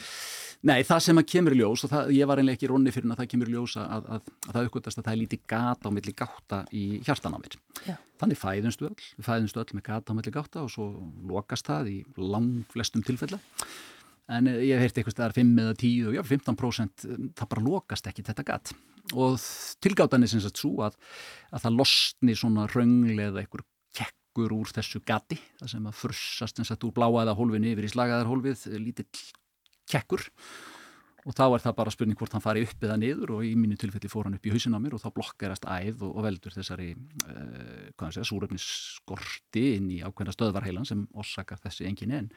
Nei, það sem að kemur ljós og það, ég var einlega ekki ronni fyrir að það kemur ljós að, að, að, að það uppgötast að það er lítið gata á milli gáta í hjartan á mér. Já. Þannig fæðumstu öll, við fæðumstu öll með gata á milli gáta og svo lokast það í lang flestum tilfella. En eh, ég hef heyrt eitthvað staðar 5 eða 10 og já, 15% eh, það bara lokast ekki þetta gat. Og tilgátan er sem sagt svo að, að það losni svona röngli eða einhver kekkur úr þessu gati, það sem að frussast sem sagt úr bláaða hólfinu yfir í slagaðar hólfið, lítill kekkur. Og þá er það bara spurning hvort hann fari upp eða niður og í mínu tilfelli fór hann upp í hausin á mér og þá blokkarast æð og, og veldur þessari uh, segja, súröfnisskorti inn í ákveðna stöðvarheilan sem orsakar þessi engin en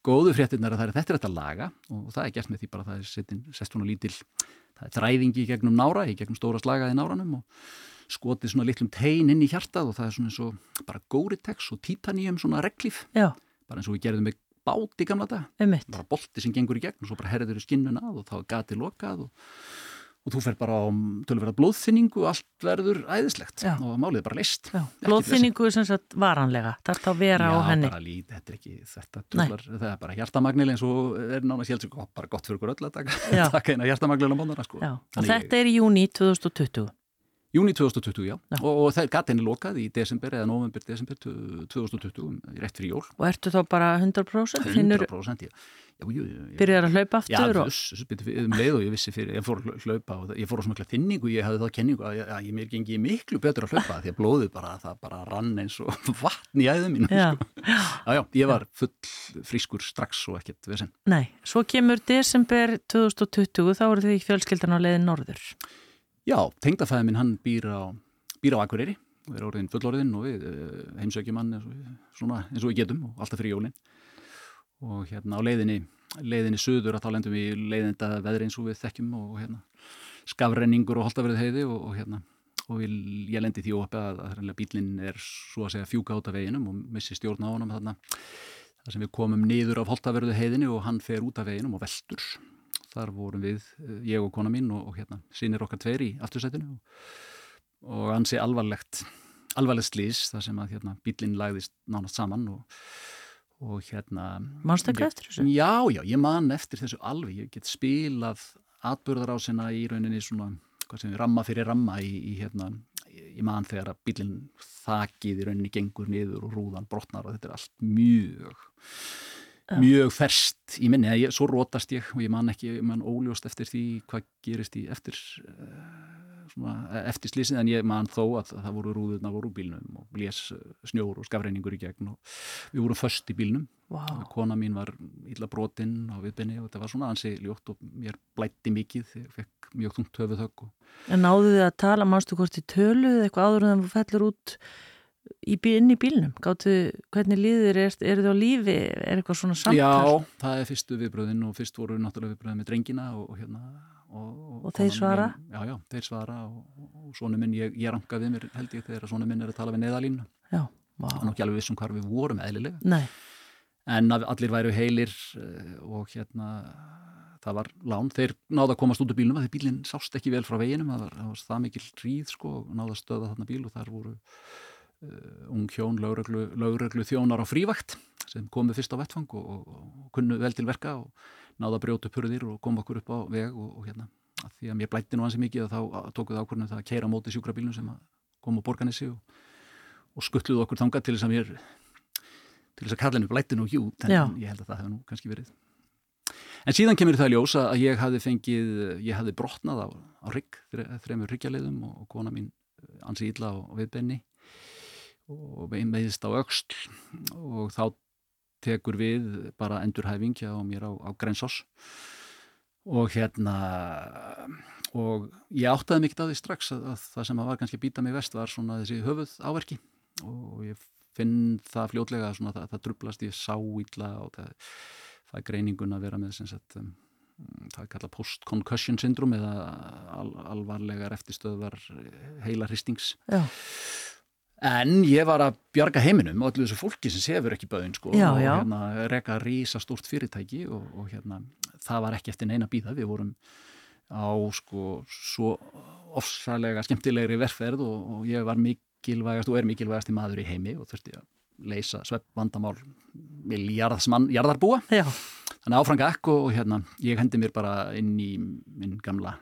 góðu fréttinnar að það er þetta er þetta laga og það er gert með því bara að það er sest svona lítil það er þræðingi í gegnum nára, í gegnum stóra slagaði náranum og skotið svona litlum tein inn í hjartað og það er svona eins og bara góritegs og títaníum svona reglíf, já, bara eins og við gerðum með bát í gamla dag bara bolti sem gengur í gegn og svo bara herður í skinnuna að og þá er gati lokað og, og þú fer bara á tölverða blóðfinningu og allt verður æðislegt Já. og málið er bara list Já, blóðfinningu er sem sagt varanlega, þarf að vera á henni. lít, þetta er ekki þetta tölvar, það er bara hjartamagnil eins og er nána sjálfsög bara gott fyrir okkur öll að taka, Já. taka hjartamagnil á móndana sko. Já, og þetta er í júni 2020. Júni 2020, já, Já. og, og er gatinni lokað í desember eða november, desember 2020, rétt fyrir jól Og ertu þá bara 100%? Finnur, 100% já, já, jú, jú, jú. byrjar að hlaupa Já, aftur? og, þess, um leið og ég vissi fyrir, ég fór að hlaupa og ég fór á svona mikla þinningu, ég hafði þá kenningu að, að ég mér gengi miklu betur að hlaupa því að blóðið bara, það bara rann eins og vatn í æðum mínu. Já. Sko. Já, já, ég var full frískur strax og ekkert vesen. Nei, svo kemur desember 2020, þá eru þið fjölskyldan á leiðin norður. Já, tengdafæði minn hann býr á, býr á Akureyri og er orðin fullorðinn og við uh, heimsökjum hann eins og, eins og við getum og alltaf fyrir jólinn. Og hérna á leiðinni, leiðinni söður að þá lendum við í leiðinda veðri eins og við þekkjum og hérna skafrenningur og holtaverið heiði og, og hérna og við, ég lendi því óhappi að, að, bílinn er svo að segja fjúka út af veginum og missi stjórn á honum þarna þar sem við komum niður af holtaverðu heiðinni og hann fer út af veginum og veldur þar vorum við, eh, ég og kona mín og, og hérna, sínir okkar tveir í aftursætinu og, og ansi alvarlegt alvarlegt slís þar sem að hérna, bílinn lagðist nánast saman og, og hérna ekki eftir þessu? Já, já, ég man eftir þessu alveg, ég get spilað atbörðarásina í rauninni svona, hvað sem við ramma fyrir ramma í, í hérna, ég man þegar að bílinn þakið í rauninni gengur niður og rúðan brotnar og þetta er allt mjög mjög ferst í minni, ég, svo rótast ég og ég man ekki, ég man óljóst eftir því hvað gerist í eftir uh, svona, eftir slísið en ég man þó að það voru rúðurna voru bílnum og blés eh, snjór og skafreiningur í gegn og við vorum föst í bílnum. Vá, kona mín var illa brotinn á viðbynni og þetta var svona ansi ljótt og mér blætti mikið þegar ég fekk mjög þungt höfuð högg og en náðu þið að tala, manstu hvort þið töluð eitthvað áður en þú fellur út í, inn í bílnum? Gáttu, hvernig líður, er, er þið á lífi? Er eitthvað svona samtal? Já, það er fyrstu viðbröðin og fyrst voru náttúrulega viðbröðin með drengina og, og hérna og, Og þeir konan svara? mín- Já, já, þeir svara og, og, og svona minn, ég, ég ranka við mér held ég þegar svona minn er að tala við neðalínu Já, og vá, nú ekki alveg vissum hvar við vorum eðlilega nei, en allir væru heilir eh, og hérna það var lán, þeir náða að komast út úr bílunum þegar bílinn sást ekki vel frá veginum það var það, var það mikil ríð sko og náða að stöða þarna bíl og þar voru ung hjón, lögreglu, lögreglu þjónar á frívakt sem komið fyrst á vettfang og, og, og kunnu vel til verka og náða að brjóta upp hurðir og koma okkur upp á veg og, og hérna, að því að mér blætti nú hansi mikið að þá tókuð ákvörnum það að keira móti sjúkrabílum sem kom á borganissi og skuttluð okkur þanga til þess að mér til þess að kallinu blætti nú hjút en Já. ég held að það hefði nú kannski verið. En síðan kemur það ljós að ég hafði fengið, ég hafði brotnað á, á rigg, þremur ryggjarleiðum og, kona mín eh, ansi illa á viðbenni og við meðist á öxl og þá tekur við bara endurhæfing hjá mér á, á Grensás. Og hérna og ég áttaði mikið á því strax að, að það sem var kannski að býta mig vest var svona þessi höfuð áverki og ég finn það fljótlega svona það, það drublast ég sá illa og það, það er greiningun að vera með sem sagt um, það er kallað post-concussion syndrom eða al, alvarlegar eftirstöðvar heila hristings Já. En ég var að bjarga heiminum og allir þessu fólki sem sefur ekki bauðin sko Já, og já. hérna reka rísa stórt fyrirtæki og, og hérna það var ekki eftir neina býða, við vorum á sko svo ofsalega skemmtilegri verferð og, og ég var mikilvægast og er mikilvægast í maður í heimi og þurfti að leysa svepp vandamál miljarðsmann, jarðarbúa. Já, þannig áfram gakk og, og hérna ég hendi mér bara inn í minn gamla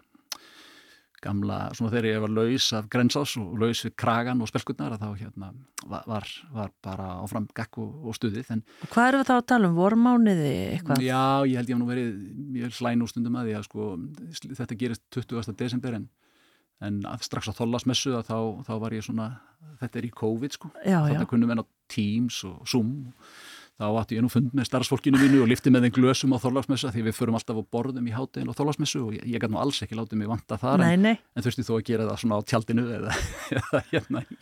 gamla, svona þegar ég var laus af grensás og laus við kragan og spelkutnar að þá hérna var, var, bara áfram gakk og, og stuðið en hvað erum við þá að tala um? Vormániði eitthvað? já, ég held ég hef nú verið mjög slæn úr stundum að því að sko þetta gerist 20. desember en, en að strax á þollasmessu að þá, þá var ég svona, þetta er í COVID sko Já, já. þetta kunnum enn á Teams og Zoom og þá átti ég nú fund með starfsfólkinu mínu og lifti með þeim glösum á þorlagsmessu því við förum alltaf á borðum í háttegin og þorlagsmessu og ég, ég gæti nú alls ekki látið mig vanta þar Nei, en, nei, en þurfti þó að gera það svona á tjaldinu eða, eða hérna í,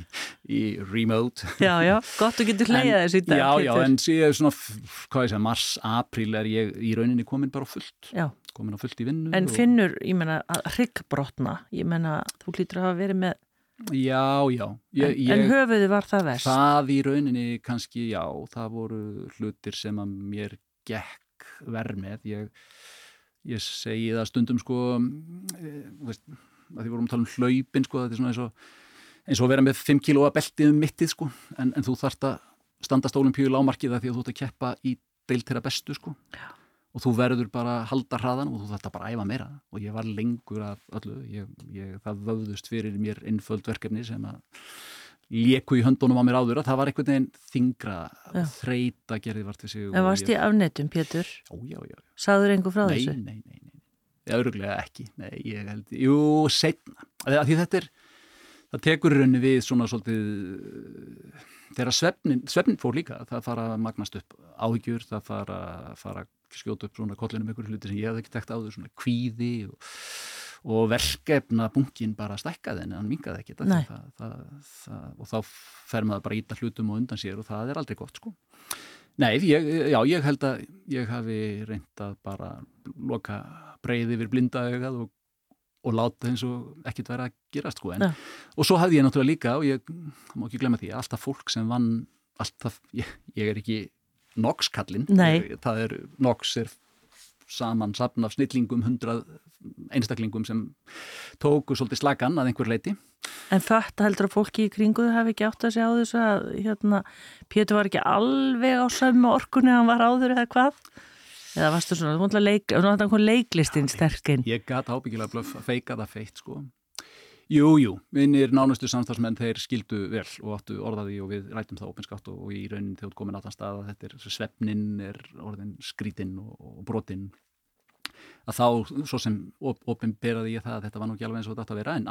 í remote. Já, já, gott að getur hleyjað þessu í dag. Já, já, en síðan svona, hvað ég segja, mars, apríl er ég í rauninni komin bara á fullt. Já, komin á fullt í vinnu en og- finnur, ég menna, að hryggbrotna, ég menna, þú hlýtur að hafa verið með, Já, já ég, en, en ég, höfuði var það verst. Það í rauninni kannski, já, það voru hlutir sem að mér gekk verð með. Ég, ég segi það stundum sko, e, veist, að því vorum að tala um hlaupin sko, þetta er svona eins og, eins og að vera með 5 kílóa beltið um mittið sko, en, en þú þarft að standast olimpíu lámarkið að því að þú ert að keppa í deilt þeirra bestu sko. Já. Og þú verður bara að halda hraðan og þú að bara æfa meira og ég var lengur af öllu, ég, ég, það vöðust fyrir mér innföld verkefni sem að léku í höndunum á mér áður að það var einhvern veginn þingra Já. þreita gerði vart og En varst ég- ég afnetum, Pétur? Já, já, já, Sagður einhver frá nei, þessu? nei, nei, nei, nei. Öruglega ekki, nei, ég held Jú, setna, því því þetta er það tekur í rauninni við svona svolítið þegar svefnin, svefnin fór líka, það fara að magnast upp áhyggjur, það fara, fara að skjóta upp svona kollinum einhverju hluti sem ég hef ekki tekt áður, svona kvíði og, og verkefna bunkin bara stækkaði en hann mingaði ekki Nei. það, það, það, og þá fer maður bara íta hlutum og undan sér og það er aldrei gott sko Nei, ég, já, ég held að ég hafi reynd að bara loka breyði yfir blinda augað og, og láta eins og ekkert vera að gerast sko. en, Já. og svo hafði ég náttúrulega líka og ég má ekki glemma því, alltaf fólk sem vann alltaf, ég, ég er ekki Nox-kallinn, Nei. það er Nox er saman safn af snillingum, hundrað einstaklingum sem tóku svolítið slagan að einhver leiti En þetta heldur að fólki í kringuðu hafi ekki átt að segja á þessu að hérna, Pétur var ekki alveg á sömu orkunni hann var áður eða hvað? Eða varstu svona, þú mútla leik, leiklistinn sterkinn. Ég gat ábyggilega að feika það feitt sko. Jú, jú, minnir nánustu samstagsmenn þeir skildu vel og áttu orðaði og við rætum það opinskátt og, og í raunin þegar þú komin á þann stað að þetta er svefnin er orðin skrítinn og, og brotinn. Að þá svo sem op, opinberaði ég það að þetta var nú ekki alveg eins og þetta átt að vera en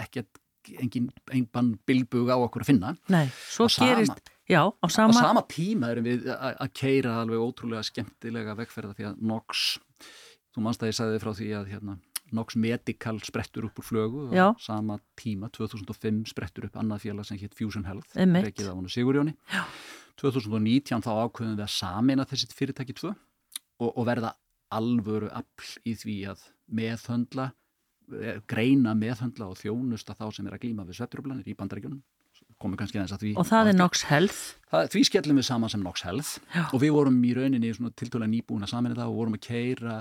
ekkert engin einbann bilbug á okkur að finna. Nei, svo sama- gerist, já, á á sama, sama tíma erum við að keira alveg ótrúlega skemmtilega vegferða því að NOx þú ég sagði frá því að hérna, NOx Medical sprettur upp úr flögu á sama tíma 2005 sprettur upp annað félag sem hétt Fusion Health rekið á honu Sigurjóni Já. 2019 þá ákveðum við að samina þessi fyrirtæki tvö og, og verða alvöru afl í því að meðhöndla eh, greina meðhöndla og þjónusta þá sem er að glíma við svetrublanir í bandaríkjunum komum kannski aðeins að því og það er. Nox Health. Það, því skellum við saman sem Nox Health Já. og við vorum í rauninni tiltöla nýbúin að saminni það og vorum að keira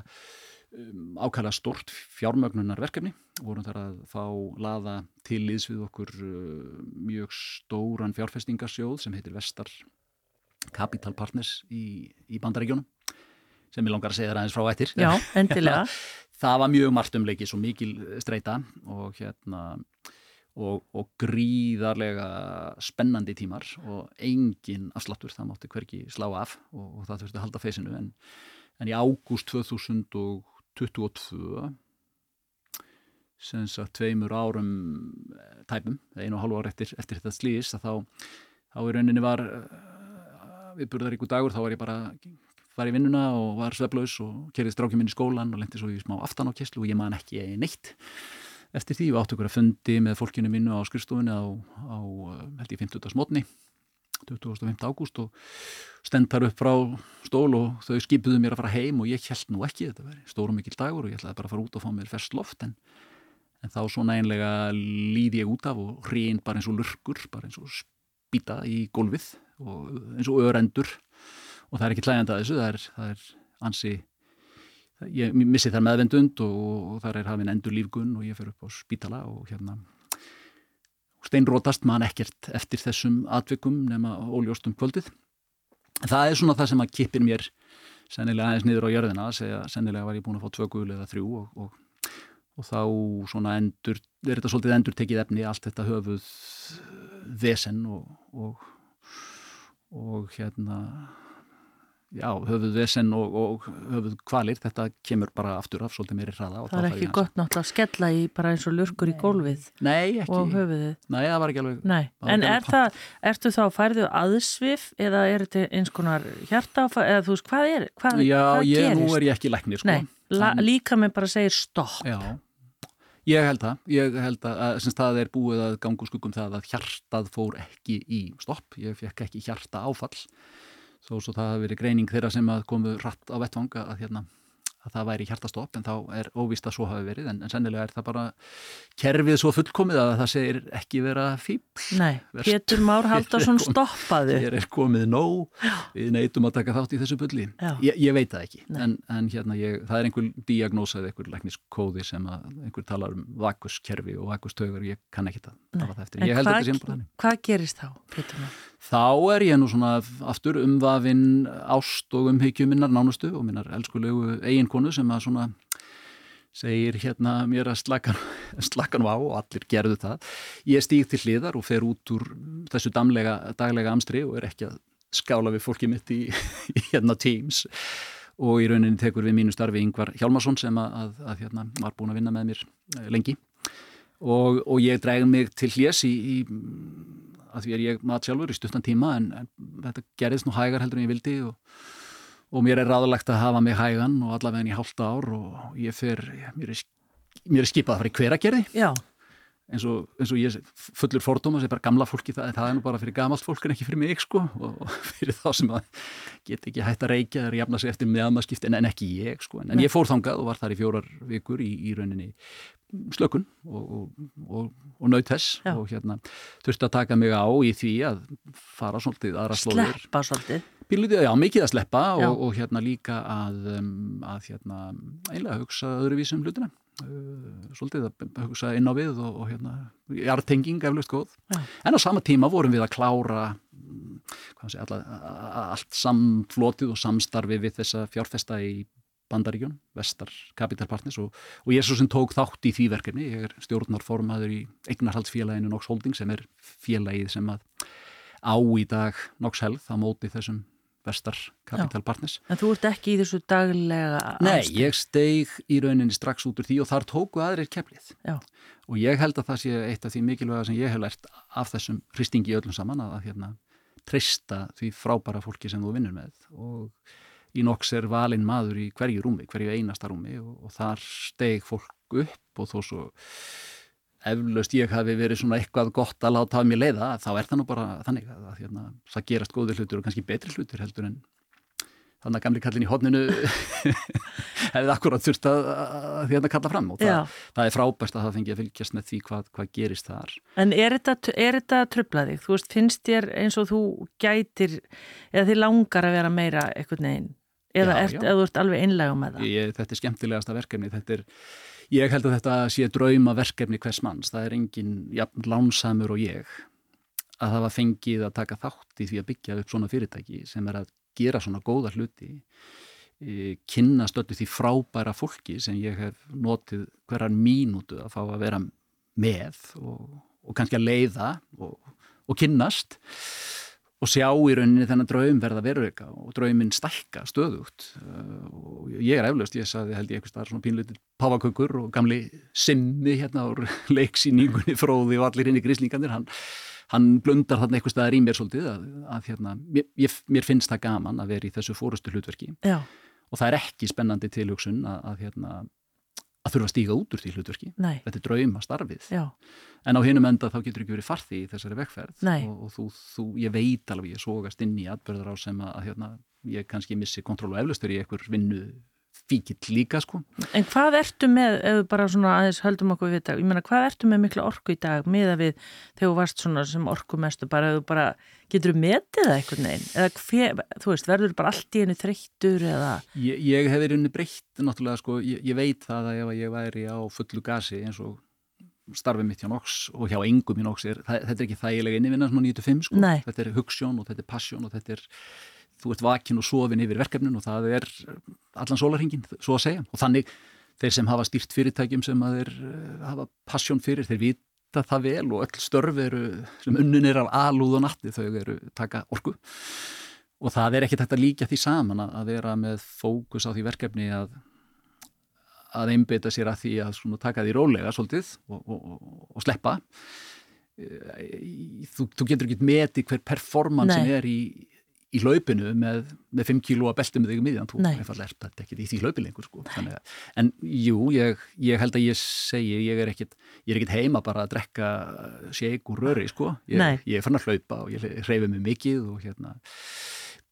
um, ákala stort fjármögnunarverkefni. Vorum þar að fá laða til liðs við okkur uh, mjög stóran fjárfestingarsjóð sem heitir Vestar Capital Partners í, í bandaríkjónum sem ég langar að segja það aðeins frá ættir Já, endilega. Það var mjög margt umleikis og mikil streyta og hérna og, og gríðarlega spennandi tímar og engin afslattur, það mátti hverki slá af og, og það þurfti að halda feysinu. En, en í ágúst 2022 sem sagt tveimur árum eh, tæpum, einu og hálfu ár eftir, eftir þetta slýðis þá, þá í rauninni var eh, við burðar ykkur dagur, þá var ég bara var í vinnuna og var sveflaus og kerið strákjum inn í skólan og lendi svo í smá aftan á kesslu og ég man ekki neitt eftir því við áttu okkur að fundi með fólkinu mínu á skurstofunni á, á held ég 50. smotni 25. ágúst og stendar upp frá stól og þau skipuðu mér að fara heim og ég held nú ekki, þetta veri stórum mikil dagur og ég ætlaði bara að fara út og fá mér fest loft en, en þá svona einlega líði ég út af og hrein bara eins og lurkur, bara eins og spýta í gólfið og eins og örendur og það er ekki klæðandi að þessu, það er, það er ansi ég missi þar meðvendund og, og þar er hafinn endur lífgun og ég fer upp á spítala og hérna steinrótast man ekkert eftir þessum atvikum nema óljóstum kvöldið. Það er svona það sem að kipir mér sennilega aðeins niður á jörðina segja sennilega var ég búin að fá tvö gul eða þrjú og, og, og þá svona endur er þetta svolítið endur tekið efni allt þetta höfuð vesen og og hérna já, höfuð vesen og, og höfuð kvalir, þetta kemur bara aftur af svolítið meiri hraða. Það er ekki gott náttúrulega að skella í bara eins og lurkur Nei. í gólfið Nei, ekki. og höfuðið. Nei, það var ekki alveg. Nei, en er það, ertu þá færðu aðsvif eða er þetta eins konar hjartáfa eða þú veist, hvað er, hvað, já, hvað ég, gerist? Já, nú er ég ekki læknir, sko. Nei, la, líka með bara segir stopp. Já, ég held það. Ég held að, að semst það er búið að gangu skuggum það að hjartað fór ekki í stopp. Ég fekk ekki hjarta áfall þó svo það hafi verið greining þeirra sem komu rætt á vettvang að, hérna, að það væri hjartastopp en þá er óvist að svo hafi verið en, en sennilega er það bara kerfið svo fullkomið að það segir ekki vera fíbl Nei, Pétur Már Haldarsson stoppaðu. Hér er komið nóg, við neytum að taka þátt í þessu bulli. Ég, ég veit það ekki en, en hérna ég, það er einhver diagnósa eða einhver lækniskóði sem að einhver talar um vakuskerfi og vakustögur ég kann ekki það það eftir. Ég held að þetta sé bara þannig. Hvað gerist þá, Pétur Már? Þá er ég nú svona aftur umvafinn ást og umhyggju minnar nánustu og minnar elskulegu eiginkonu sem að svona segir hérna mér að slakkan, slakkan á og allir gerðu það. Ég stýg til hliðar og fer út úr þessu damlega, daglega amstri og er ekki að skála við fólki mitt í, í hérna Teams og í rauninni tekur við mínu starfi Yngvar Hjálmarsson sem að, að, að hérna, var búin að vinna með mér eh, lengi og, og ég dreg mig til hljés í, í að því er ég mat sjálfur í stuttan tíma en, en þetta gerðist nú hægar heldur en ég vildi og, og mér er ráðlegt að hafa mig hægan og allavega í hálta ár og ég fer, mér er, mér er skipað að fara í hveragerði eins og, eins og ég fullur fordóma sem er bara gamla fólki, það, það er nú bara fyrir gamalt fólk en ekki fyrir mig sko og, og fyrir þá sem að get ekki hægt að reykja eða jafna sig eftir meðamaskipti en, en ekki ég sko en, en ég fór þangað og var þar í fjórar vikur í, í rauninni slökun og, og, og naut þess Já. og hérna þurfti að taka mig á í því að fara svolítið aðra slóður. Sleppa svolítið. Bíluði, já, mikið að sleppa og, og hérna líka að, um, að hérna einlega hugsa öðruvísum hlutina. Uh, svolítið að hugsa inn á við og hérna, hjartenging eflust góð. Já. En á sama tíma vorum við að klára sé, alla, allt samflotið og samstarfi við þessa fjárfesta í bandaríkjun, vestar kapitalpartners og, og ég er svo sem tók þátt í því verkefni, ég er stjórnarformaður í eignarhaldsfélaginu Nox Holding sem er félagið sem að á í dag Nox Health á móti þessum vestar kapitalpartners. En þú ert ekki í þessu daglega aðstöð? Nei, ég steig í rauninni strax út úr því og þar tóku aðrir keflið Já. og ég held að það sé eitt af því mikilvæga sem ég hef lært af þessum hristingi öllum saman að, að hérna treysta því frábæra fólki sem þú vinnur með og í noks er valinn maður í hverju rúmi, hverju einasta rúmi og, og þar steg fólk upp og þó svo eflaust ég hafi verið svona eitthvað gott að láta af mér leiða, þá er það nú bara þannig að, að hérna, það gerast góðir hlutur og kannski betri hlutur heldur en þannig að gamli kallin í hodninu hefði akkurat þurft að, að hérna kalla fram og það, það er frábært að það fengi að fylgjast með því hvað, hvað gerist þar. En er þetta, þetta tröflaðið? Þú veist, finnst þér eins og þú gætir eða þið langar að vera meira eitthvað neginn eða Já, ert, já. eða þú ert alveg einlega með það? ég, þetta er skemmtilegasta verkefni þetta er, ég held að þetta sé drauma verkefni hvers manns, það er engin jafn lánsamur og ég að það var fengið að taka þátt í því að byggja upp svona fyrirtæki sem er að gera svona góða hluti e, kynna stöldu því frábæra fólki sem ég hef notið hverjar mínútu að fá að vera með og, og kannski að leiða og, og kynnast og sjá í rauninni þennan draum verða veruleika og drauminn stækka stöðugt. Uh, og ég er eflaust, ég saði held ég eitthvað staðar svona pínlutir páfakökur og gamli simmi hérna úr leiksýningunni fróði og allir hinn í gríslingandir hann, hann blundar þarna eitthvað staðar í mér svolítið að, að hérna, mér, mér finnst það gaman að vera í þessu fórustu hlutverki Já, og það er ekki spennandi tilhugsun að, að, hérna, að þurfa að stíga út úr því hlutverki. Nei, þetta er drauma starfið. Já, en á hinum enda þá getur ekki verið farði í þessari vegferð og, og þú, þú, ég veit alveg, ég sógast inn í atbyrðar á sem að, að hérna, ég kannski missi kontról og eflustur í einhver vinnu fíkill líka sko. En hvað ertu með, ef við bara svona aðeins höldum okkur við dag, ég meina hvað ertu með mikla orku í dag miða við þegar þú varst svona sem orku mestu, bara ef þú bara getur þú metið það einhvern veginn? Eða hver, þú veist, verður bara allt í henni þreyttur eða, ég, ég hef verið unni breytt náttúrulega sko, ég, ég veit það að ef ég væri á fullu gasi eins og starfið mitt hjá Nox og hjá engum í Nox er, það, þetta er ekki þægilega innivinna svona 9-5 sko, Nei. þetta er hugssjón og þetta er passion og þetta er þú ert vakin og sofin yfir verkefnin og það er allan sólarhingin, svo að segja. Og þannig þeir sem hafa stýrt fyrirtækjum sem að þeir eh, hafa passion fyrir, þeir vita það vel og öll störf eru sem unnun er af alúð og natti þau eru taka orku. Og það er hægt að líka því saman að, vera með fókus á því verkefni að að einbeita sér að því að taka því rólega svolítið og, og, og, sleppa. Eh, þú, þú getur ekki meti hver performance sem er í, í hlaupinu með, með 5 kíló að belti með þig um miðjan, þú ert þetta ekki í því hlaupi lengur sko. Að- en jú, ég, ég held að ég segi ég er ekkit, er heima bara að drekka shake úr röri sko. ég, ég er fann að hlaupa og ég hreyfi mig mikið og hérna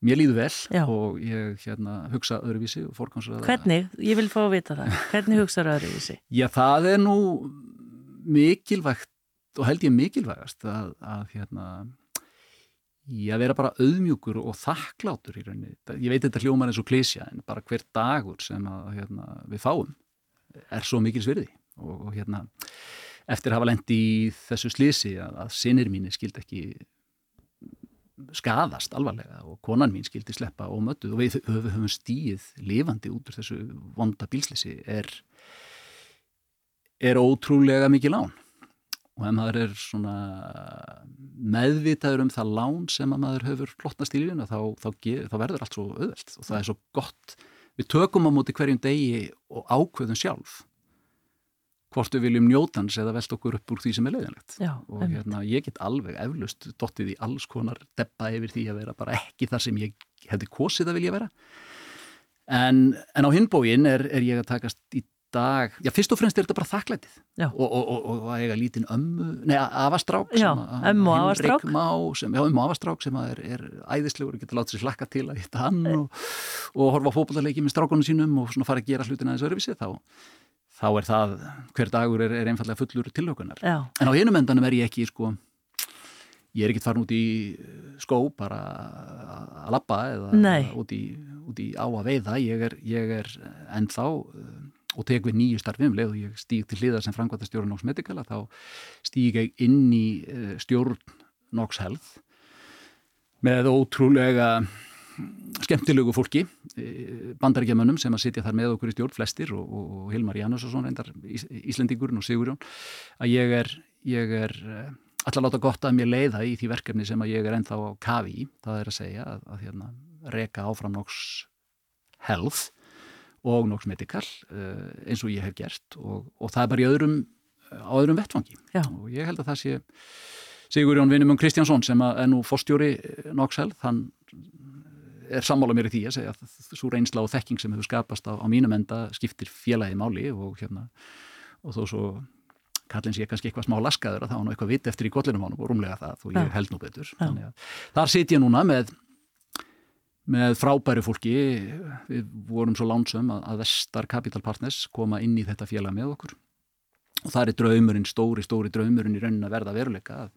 mér líður vel Já. og ég hérna, hugsa öðruvísi og fórgangsraða hvernig, ég vil fá að vita það, hvernig hugsaður öðru þessi? Já, það er nú mikilvægt og held ég mikilvægast að, að hérna í að vera bara auðmjúkur og þakklátur í rauninni. Ég veit þetta hljómar eins og klísja en bara hver dagur sem að hérna, við fáum er svo mikil svirði og, og hérna eftir að hafa lendi í þessu slísi að, að sinir mínir skildi ekki skadast alvarlega og konan mín skildi sleppa og möttuð og við höfum, stíið lifandi út úr þessu vonda bílslisi er er ótrúlega mikið lán og ef maður er svona meðvitaður um það lán sem að maður hefur flottnast í lífinu þá, þá, þá verður allt svo auðvelt. Og það er svo gott. Við tökum á móti hverjum degi og ákveðum sjálf hvort við viljum njótans eða velt okkur upp úr því sem er leiðinlegt. Já, og hérna, ég get alveg eflust dottið í alls konar deppa yfir því að vera bara ekki þar sem ég hefði kosið að vilja vera. En, en á hinbógin er, er ég að takast í dag, já fyrst og fremst er þetta bara þakklætið. Og, og, og, og að eiga lítinn ömmu, nei afastrák Já, ömmu og afastrák. Sem, já, ömmu og afastrák sem er, er æðislegur og getur látið sér hlakka til að hitta hann og, og horfa á fótballaleiki með strákunum sínum og svona fara að gera hlutina þessu öruvísi þá, þá er það, hver dagur er, er einfallega fullur tilhaukunar Já, En á hinum endanum er ég ekki, sko, ég er ekkert farin út í skó bara að labba eða út í, út í á að veiða. Ég er, ég er ennþá uh, og tek við nýju starfi um leið og ég stíg til hliðar sem framkvæmta stjórn Nox Medical að þá stíg ég inn í uh, stjórn Nox Health með ótrúlega skemmtilegu fólki bandaríkjamönnum sem að sitja þar með okkur í stjórn flestir og, og, Hilmar Janusson reyndar Ís, Íslendingurinn og Sigurjón að ég er, ég er eh, ætla að láta gott að mér leiða í því verkefni sem að ég er ennþá á kafi í. Það er að segja að, að hérna, reka áfram Nox Health og Nox Medical uh, eins og ég hef gert og, og það er bara í öðrum á öðrum vettfangi Já. og ég held að það sé Sigurjón Vinnumjón Kristjánsson sem er nú fórstjóri Nox Health, hann er sammála mér í því að segja að svo reynsla og þekking sem hefur skapast á, á mínum enda skiptir félagi máli og hérna og þó svo kallins ég kannski eitthvað smá laskaður að það var nú eitthvað vit eftir í kollinum ánum og rúmlega það og ég held nú betur. Þannig að þar sit ég núna með með frábæru fólki. Við vorum svo lánsum að, að Vestar Capital Partners koma inn í þetta félag með okkur. Og það er draumurinn, stóri, stóri draumurinn í raunin að verða veruleika að,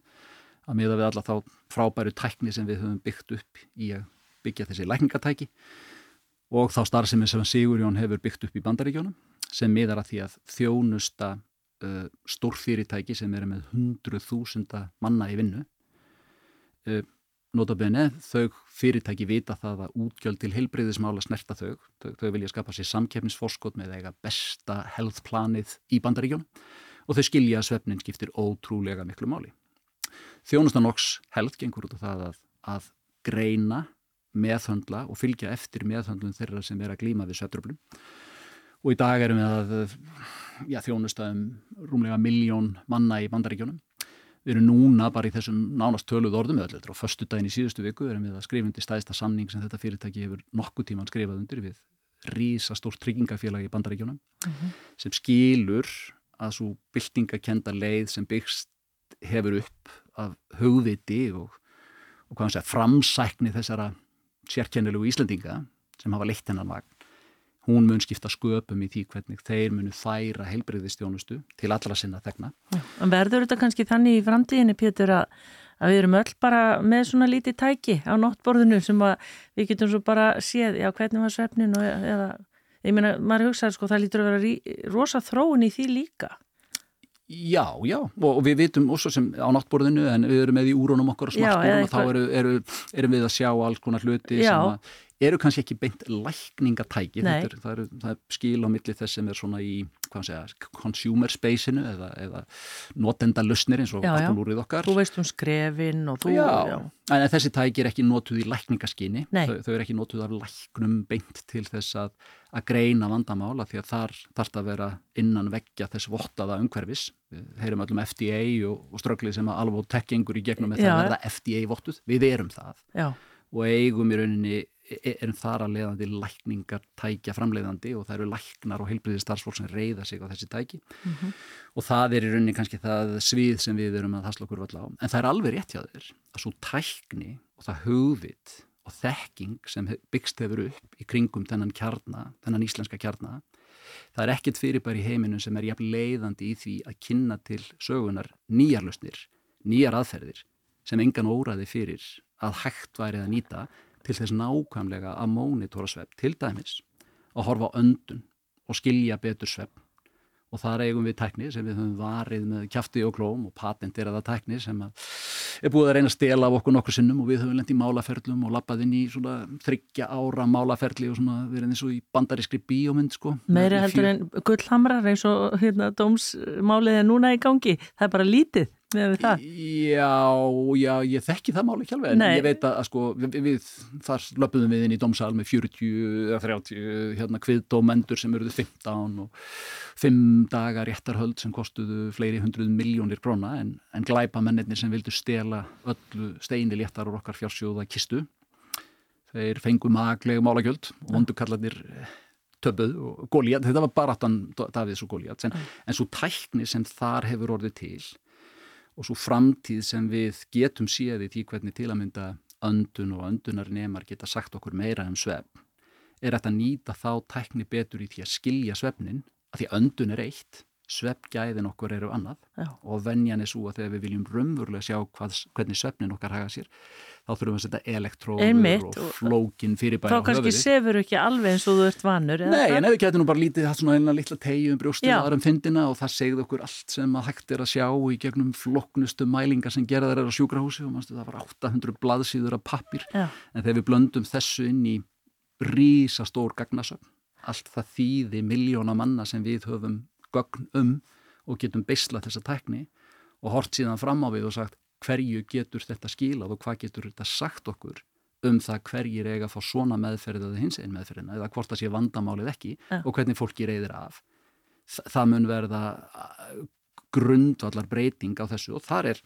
að miða við alla þá frábæru tækni sem við höfum byggt upp í að byggja þessi lækningatæki og þá starfsemi sem Sigurjón hefur byggt upp í bandaríkjónum sem miðar að því að þjónusta uh, stórfyrirtæki sem eru með hundruð þúsunda manna í vinnu. Uh, notabene þau fyrirtæki vita það að útgjöld til heilbreyðismála snerta þau. þau þau vilja skapa sér samkeppnisforskot með eiga besta health planið í bandaríkjónum og þau skilja að svefnin skiptir ótrúlega miklu máli Þjónustan Ox Health gengur út af það að, að greina, meðhöndla og fylgja eftir meðhöndlun þeirra sem er að glýma við sötröflum. Og í dag erum við að já, þjónusta um rúmlega miljón manna í bandaríkjónum. Við erum núna bara í þessum nánast töluð orðum eða þetta á förstu daginn í síðustu viku erum við að skrifa undir stæðista samning sem þetta fyrirtæki hefur nokkuð tíman skrifað undir við rísastórt tryggingafélag í bandaríkjónum mm -hmm. sem skilur að svo byltingakenda leið sem byggst hefur upp af hugviti og, og hvað hann segja, framsækni þessara sérkennilegu Íslandinga sem hafa leitt hennan vagn hún mun skipta sköpum í því hvernig þeir munu færa heilbreyðistjónustu til allra sinna þegna. Verður þetta kannski þannig í framtíðinni, Pétur, að, að við erum öll bara með svona lítið tæki á nóttborðinu sem við getum svo bara séð, já, hvernig var svefnin og eða, ég meina, maður hugsaður sko, það lítur að vera rí, rosa þróun í því líka. Já, já, og við vitum også sem á náttborðinu en við erum með í úrónum okkar og smartbórnum og þá eru, eru, erum við að sjá alls konar hluti já. sem að eru kannski ekki beint lækningatæki er, það, er, það er skil á milli þess sem er svona í segja, consumer space-inu eða, eða notenda lusnir eins og alkoholúrið okkar. Þú veist um skrefin og þú já. Já. En þessi tæki er ekki notuð í lækningaskyni. Þau, þau er ekki notuð af læknum beint til þess að, að greina vandamála því að þar þarf það að vera innan veggja þess vottaða umhverfis. Við heyrum öllum FDA og, og ströglið sem að alveg tekkingur í gegnum með það að verða FDA vottuð, við erum það. Já. og eigum í rauninni erum þar að leiðandi lækningar tækja framleiðandi og það eru læknar og heilbriðið starfsfólk sem reyða sig á þessi tæki mm -hmm. og það er í rauninni kannski það svið sem við erum að hasla okkur vall á en það er alveg rétt hjá þér að svo tækni og það hugvit og þekking sem byggst hefur upp í kringum þennan kjarna, þennan íslenska kjarna það er ekkert fyrirbæri í heiminu sem er jafn leiðandi í því að kynna til sögunar nýjar lusnir, nýjar aðferðir sem engan óraði fyrir að hægt værið að nýta til þess nákvæmlega að mónitora svepp til dæmis að horfa á öndun og skilja betur svepp og þar eigum við tækni sem við höfum varið með kæfti og klóm og patentir að það tækni sem er búið að reyna að stela af okkur nokkur sinnum og við höfum lendið í málaferlum og lappað inn í svona þryggja ára málaferli og svona erum eins og í bandarískri bíómynd sko. Meiri heldur en gullhamrar eins og hérna dómsmálið er núna í gangi, það er bara lítið með það? Já, já, ég þekki það máli ekki alveg en Nei. ég veit að sko við, við þar löpuðum við inn í domsal með 40 eða 30 hérna kviðdómendur sem eruðu 15 og 5 dagar réttarhöld sem kostuðu fleiri hundruð miljónir króna en, en glæpa mennirnir sem vildu stela öllu steini léttar úr okkar fjársjóða kistu þeir fengu magleg málagjöld og vondukallarnir töpuð og Góliat, þetta var bara Davids og Góliat en, en svo tækni sem þar hefur orðið til og svo framtíð sem við getum séð í því hvernig til að mynda öndun og öndunar nefnar geta sagt okkur meira um svefn er að nýta þá tækni betur í því að skilja svefnin að því öndun er eitt sveppgæðin okkur eru annað Já. og venjan er svo að þegar við viljum rumvurlega sjá hvað, hvernig sveppnin okkar haga sér þá þurfum við að setja elektróður og flókin fyrir bæra á höfuði. Þá kannski sefur ekki alveg eins og þú ert vanur. Nei, en ef við getum nú bara lítið hatt svona einlega litla tegju um brjóstið aðra um fyndina og það segð okkur allt sem að hægt er að sjá í gegnum floknustu mælingar sem gera þær á sjúkrahúsi og mannstu það var 800 blaðsýður af pappir Já. en þegar við blöndum þessu inn í rísastór gagnasöfn allt það þýði miljóna manna sem við höfum gögn um og getum beisla þessa tækni og hort síðan fram á við og sagt hverju getur þetta skilað og hvað getur þetta sagt okkur um það hverjir eiga að fá svona meðferð eða hins einn meðferðina eða hvort það sé vandamálið ekki ja. og hvernig fólki reyðir af. Það mun verða grundvallar breyting á þessu og þar er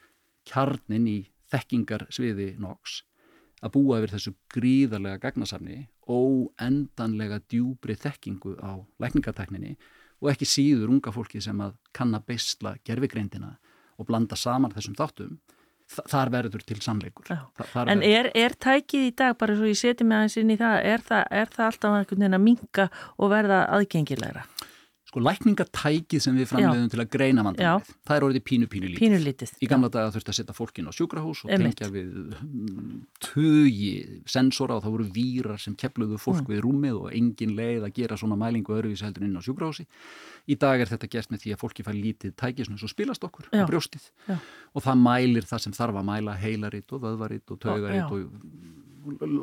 kjarnin í þekkingar sviði NOX að búa yfir þessu gríðarlega gagnasafni og endanlega djúbri þekkingu á lækningatekninni og ekki síður unga fólki sem að kann að beisla gerfigreindina og blanda saman þessum þáttum þar verður til sannleikur Þa, En er, er tækið í dag bara svo ég seti mig aðeins inn í það er það, er það alltaf einhvern veginn að minka og verða aðgengilegra? Sko lækningatækið sem við framleiðum til að greina vandamálið, það er orðið pínu pínu lítið. Pínu lítið. Í gamla daga þurfti að setja fólkin á sjúkrahús og tengja við tugi sensora og það voru výrar sem kepluðu fólk mm. við rúmið og engin leið að gera svona mælingu öðruvísi heldur inn á sjúkrahúsi. Í dag er þetta gert með því að fólki fær lítið tækið svona svo spilast okkur á brjóstið Já. og það mælir það sem þarf að mæla heilaritt og vöðvaritt og taugaritt og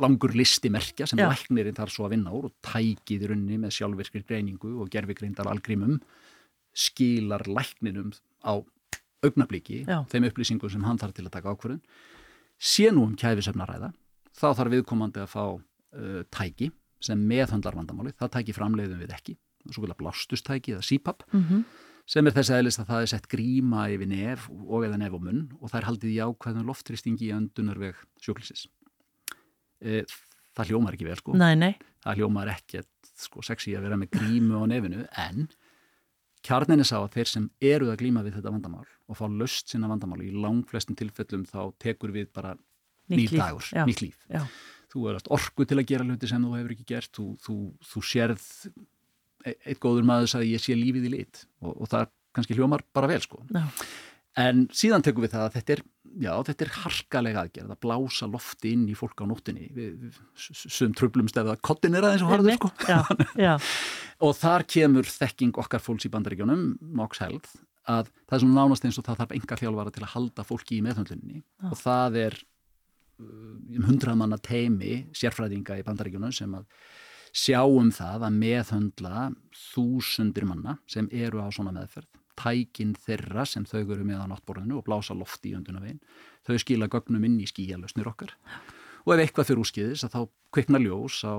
langur listimerkja sem ja. læknirinn þarf svo að vinna úr og tækið runni með sjálfverkir greiningu og gerfikreindar algrímum skilar lækninum á augnabliki, Já. þeim upplýsingum sem hann þarf til að taka ákvörðun sé nú um kæfisöfnaræða þá þarf viðkomandi að fá uh, tæki sem meðhandlar vandamáli það tæki framleiðum við ekki svo vilja blastustæki eða sípapp mm -hmm. sem er þess aðeins að það er sett gríma yfir nef og eða nef og munn og það er haldið í ákveðum loftristingi í öndunarveg sjóklisis e, það hljómar ekki vel sko nei, nei. það hljómar ekki sko, sexy að vera með grímu á nefinu en kjarninni sá að þeir sem eruð að glíma við þetta vandamál og fá löst sinna vandamál í langflestum tilfellum þá tekur við bara nýtt dagur, nýtt líf já. þú er alltaf orgu til að gera hluti sem þú hefur ekki gert þú, þú, þú sérð e, eitt góður maður að ég sé lífið í lit og, og það kannski hljómar bara vel sko já. en síðan tekum við það að þetta er já, þetta er harkalega aðgerð að blása lofti inn í fólk á nóttinni við sögum tröflumst ef það kottin er aðeins og harður sko. já, já. og þar kemur þekking okkar fólks í bandaríkjónum, Nox Health að það er svona nánast eins og það þarf enga þjálfara til að halda fólki í meðhundlinni og það er uh, um hundrað manna teimi sérfræðinga í bandaríkjónum sem að sjáum það að meðhundla þúsundir manna sem eru á svona meðferð tækin þeirra sem þau eru með á náttborðinu og blása lofti í öndunavegin þau skila gögnum inn í skíjalösnir okkar. Og ef eitthvað fyrir úrskiðis að þá kvikna ljós á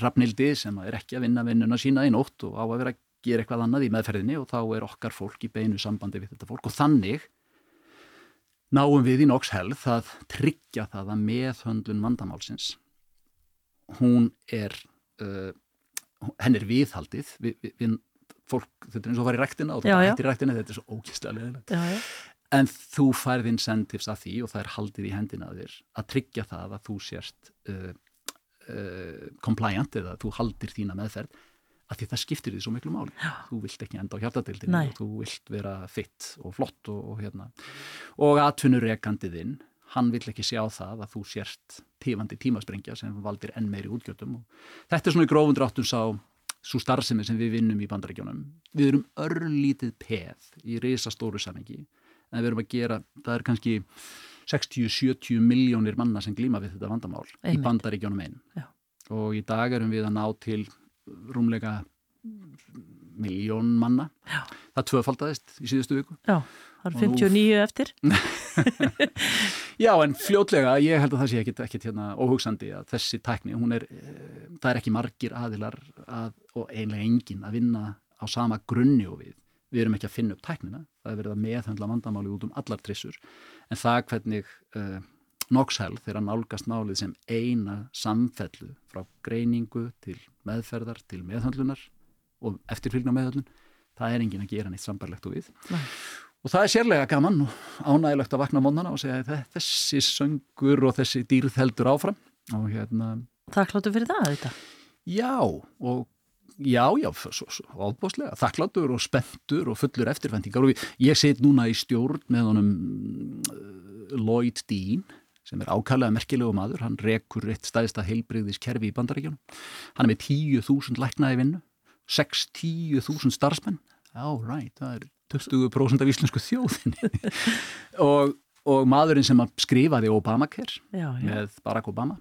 rafnildi sem er ekki að vinna vinnuna sína í nótt og á að vera að gera eitthvað annað í meðferðinni og þá er okkar fólk í beinu sambandi við þetta fólk. Og þannig náum við í Nox Health að tryggja það að meðhöndlun vandamálsins hún er uh, henn er viðhaldið. Við, við, við fólk, þetta er eins og að fara í ræktina og þetta hættir í ræktina, þetta er svo ókistlega leðilegt en þú færð incentives að því og það er haldið í hendina þér að tryggja það að þú sérst uh, uh, compliant eða þú haldir þína meðferð að því það skiptir því svo miklu máli. Já. þú vilt ekki enda á hjartadildinu og þú vilt vera fitt og flott og, og hérna. Og atvinnurekandiðinn hann vill ekki sjá það að þú sérst tífandi tímasprengja sem valdir enn meiri útgjöldum og þetta er svona í grófundur áttum sá svo starfsemi sem við vinnum í bandarækjónum við erum örlítið peð í reysastóru samengi en við erum að gera, það er kannski 60-70 miljónir manna sem glýma við þetta vandamál Einmitt. í bandaríkjónum einn og í dag erum við að ná til rúmlega miljón manna. Já. Það tvöfaldadist í síðustu viku. Já, það er 59 nú... eftir. Já, en fljótlega ég held að það sé ekkit, ekkit hérna óhugsandi að þessi tækni, hún er eh, það er ekki margir aðilar að, og einlega engin að vinna á sama grunni og við, við erum ekki að finna upp tæknina, það er verið að meðhandla vandamáli út um allar trissur, en það hvernig uh, Noxhell þegar nálgast málið sem eina samfellu frá greiningu til meðferðar til meðhandlunar og eftirfylgna meðhaldun það er engin að gera neitt sambarlegt og við. Nei. og það er sérlega gaman og ánægilegt að vakna mónana og segja þessi söngur og þessi dýrð heldur áfram. Og hérna Þakkláttu fyrir það þetta? Já og já, já, svo, svo, ábúslega þakkláttur og spenntur og fullur eftirfendingar og ég set núna í stjórn með honum uh, Lloyd Dean sem er ákallega merkilegu maður, hann rekur eitt staðista heilbreyðis kerfi í bandaríkjónum hann er með 10.000 læknaði vinnu 6-10.000 starfsmenn já, right, það er 20% af íslensku þjóðinni. Og, og maðurinn sem skrifaði Obamacare já, já. með Barack Obama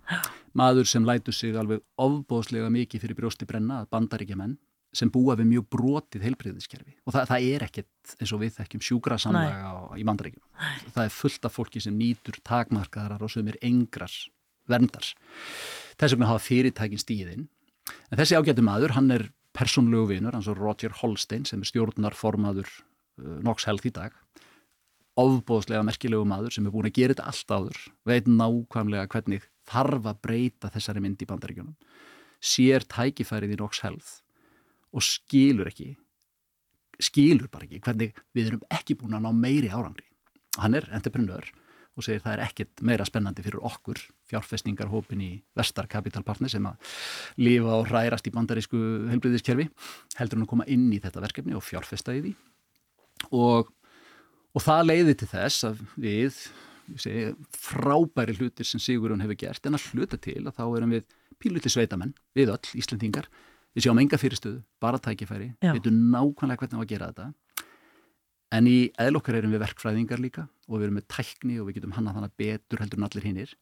maður sem lætu sig alveg ofbóðslega mikið fyrir brjósti brenna bandaríkja menn sem búa við mjög brotið heilbreyðiskerfi og það, það er ekkert eins og við þekkjum sjúkra samlega í bandaríkjum það er fullt af fólki sem nýtur takmarkaðarar og sem er engrar verndar. Þess vegna hafa fyrirtækin stíðinn en þessi ágættu maður, hann er persónlegu vinur, hans og Roger Holstein sem er stjórnarformaður uh, Nox Health í dag. Ofbóðslega merkilegu maður sem er búin að gera þetta allt áður, veit nákvæmlega hvernig þarf að breyta þessari mynd í bandaríkjunum. Sér tækifærið í Nox Health og skilur ekki skilur bara ekki hvernig við erum ekki búin að ná meiri árangri. Hann er entreprenör og segir það er ekkit meira spennandi fyrir okkur fjárfestingarhópin í Vestar Capital Partners sem að lifa og hrærast í bandarísku helbriðiskerfi heldur hann að koma inn í þetta verkefni og fjárfesta í því. Og, og það leiði til þess að við segi, frábæri hlutir sem Sigurðun hefur gert en að hluta til að þá erum við píluti sveitamenn, við öll Íslandingar við sjáum enga fyrirstöðu, bara tækifæri. Við veitum nákvæmlega hvernig við að gera þetta En í eðlokkar erum við verkfræðingar líka og við erum með tækni og við getum hannað þannig betur heldur en allir hinnir.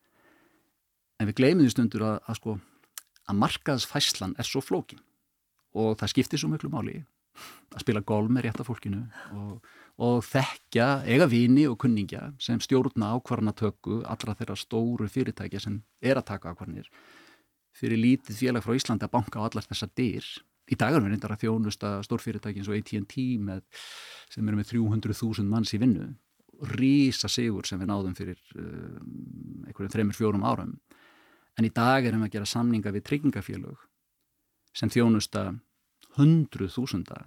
En við gleymum því stundur að, að, sko, að markaðsfæslan er svo flókin og það skiptir svo mjög máli að spila golf með rétt af fólkinu og, og þekkja, eiga vini og kunningja sem stjórna ákvarðanatöku allra þeirra stóru fyrirtækja sem er að taka ákvarðanir fyrir lítið félag frá Íslandi að banka á allar þessar dyr í dagar við reyndar að þjónusta stórfyrirtæki eins og AT&T sem eru með 300.000 manns í vinnu. Rísa sigur sem við náðum fyrir um, einhverjum þreymur fjórum árum. En í dag erum við að gera samninga við tryggingafélög sem þjónusta hundruð þúsunda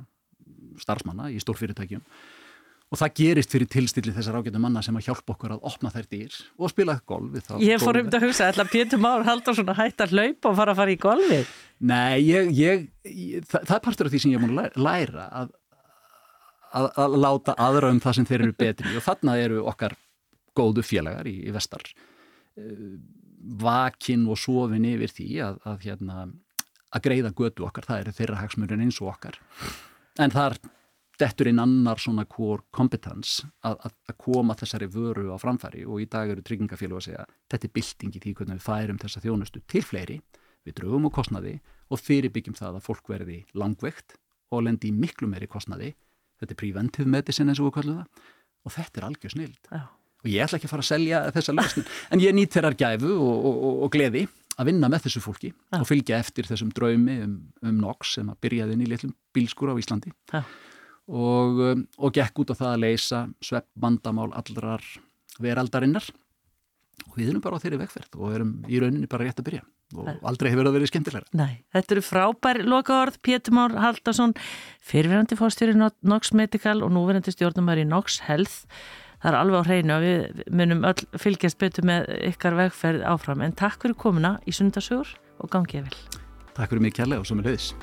starfsmanna í stórfyrirtækjum og það gerist fyrir tilstilli þessar ágættu manna sem að hjálpa okkur að opna þær dýr og spila golf Ég fór um þetta að hugsa, ætla Pétur Már Haldarsson að hætta að hlaupa og fara að fara í golfi Nei, ég, ég, ég það, það er partur af því sem ég múin að læra að, að, að láta aðra um það sem þeir eru betri og þarna eru okkar góðu félagar í, í vestar. Eh, vakinn og sofin yfir því að, að hérna, greiða götu okkar, það eru þeirra hagsmurinn eins og okkar. En þar dettur inn annar svona core competence að, að, koma þessari vöru á framfæri og í dag eru tryggingafélag að segja þetta er bylting í því hvernig við færum þessa þjónustu til fleiri, við draugum á kostnaði og fyrirbyggjum það að fólk verði langveikt og lendi í miklu meiri kostnaði, þetta er preventive medicine eins og við kallum það. Og þetta er algjör snild. Já. og ég ætla ekki að fara að selja þessa lausnin en ég nýtt þeirrar gæfu og, og, og, og gleði að vinna með þessu fólki Já. og fylgja eftir þessum draumi um, um NOX sem að byrjaði inn í litlum bílskur á Íslandi. Já og, um, og gekk út á það að leysa svepp vandamál allrar veraldarinnar og við erum bara á þeirri vegferð og erum í rauninni bara rétt að byrja og aldrei hefur það verið skemmtilegra. Nei, þetta eru frábær lokaord, Pétur Már Haldarsson fyrirverandi fórstjóri Nox Medical og núverandi stjórnumar í Nox Health það er alveg á hreinu og við munum öll fylgjast betur með ykkar vegferð áfram en takk fyrir komuna í sundarsjór og gangið vel. Takk fyrir mig kærlega og svo með leiðis.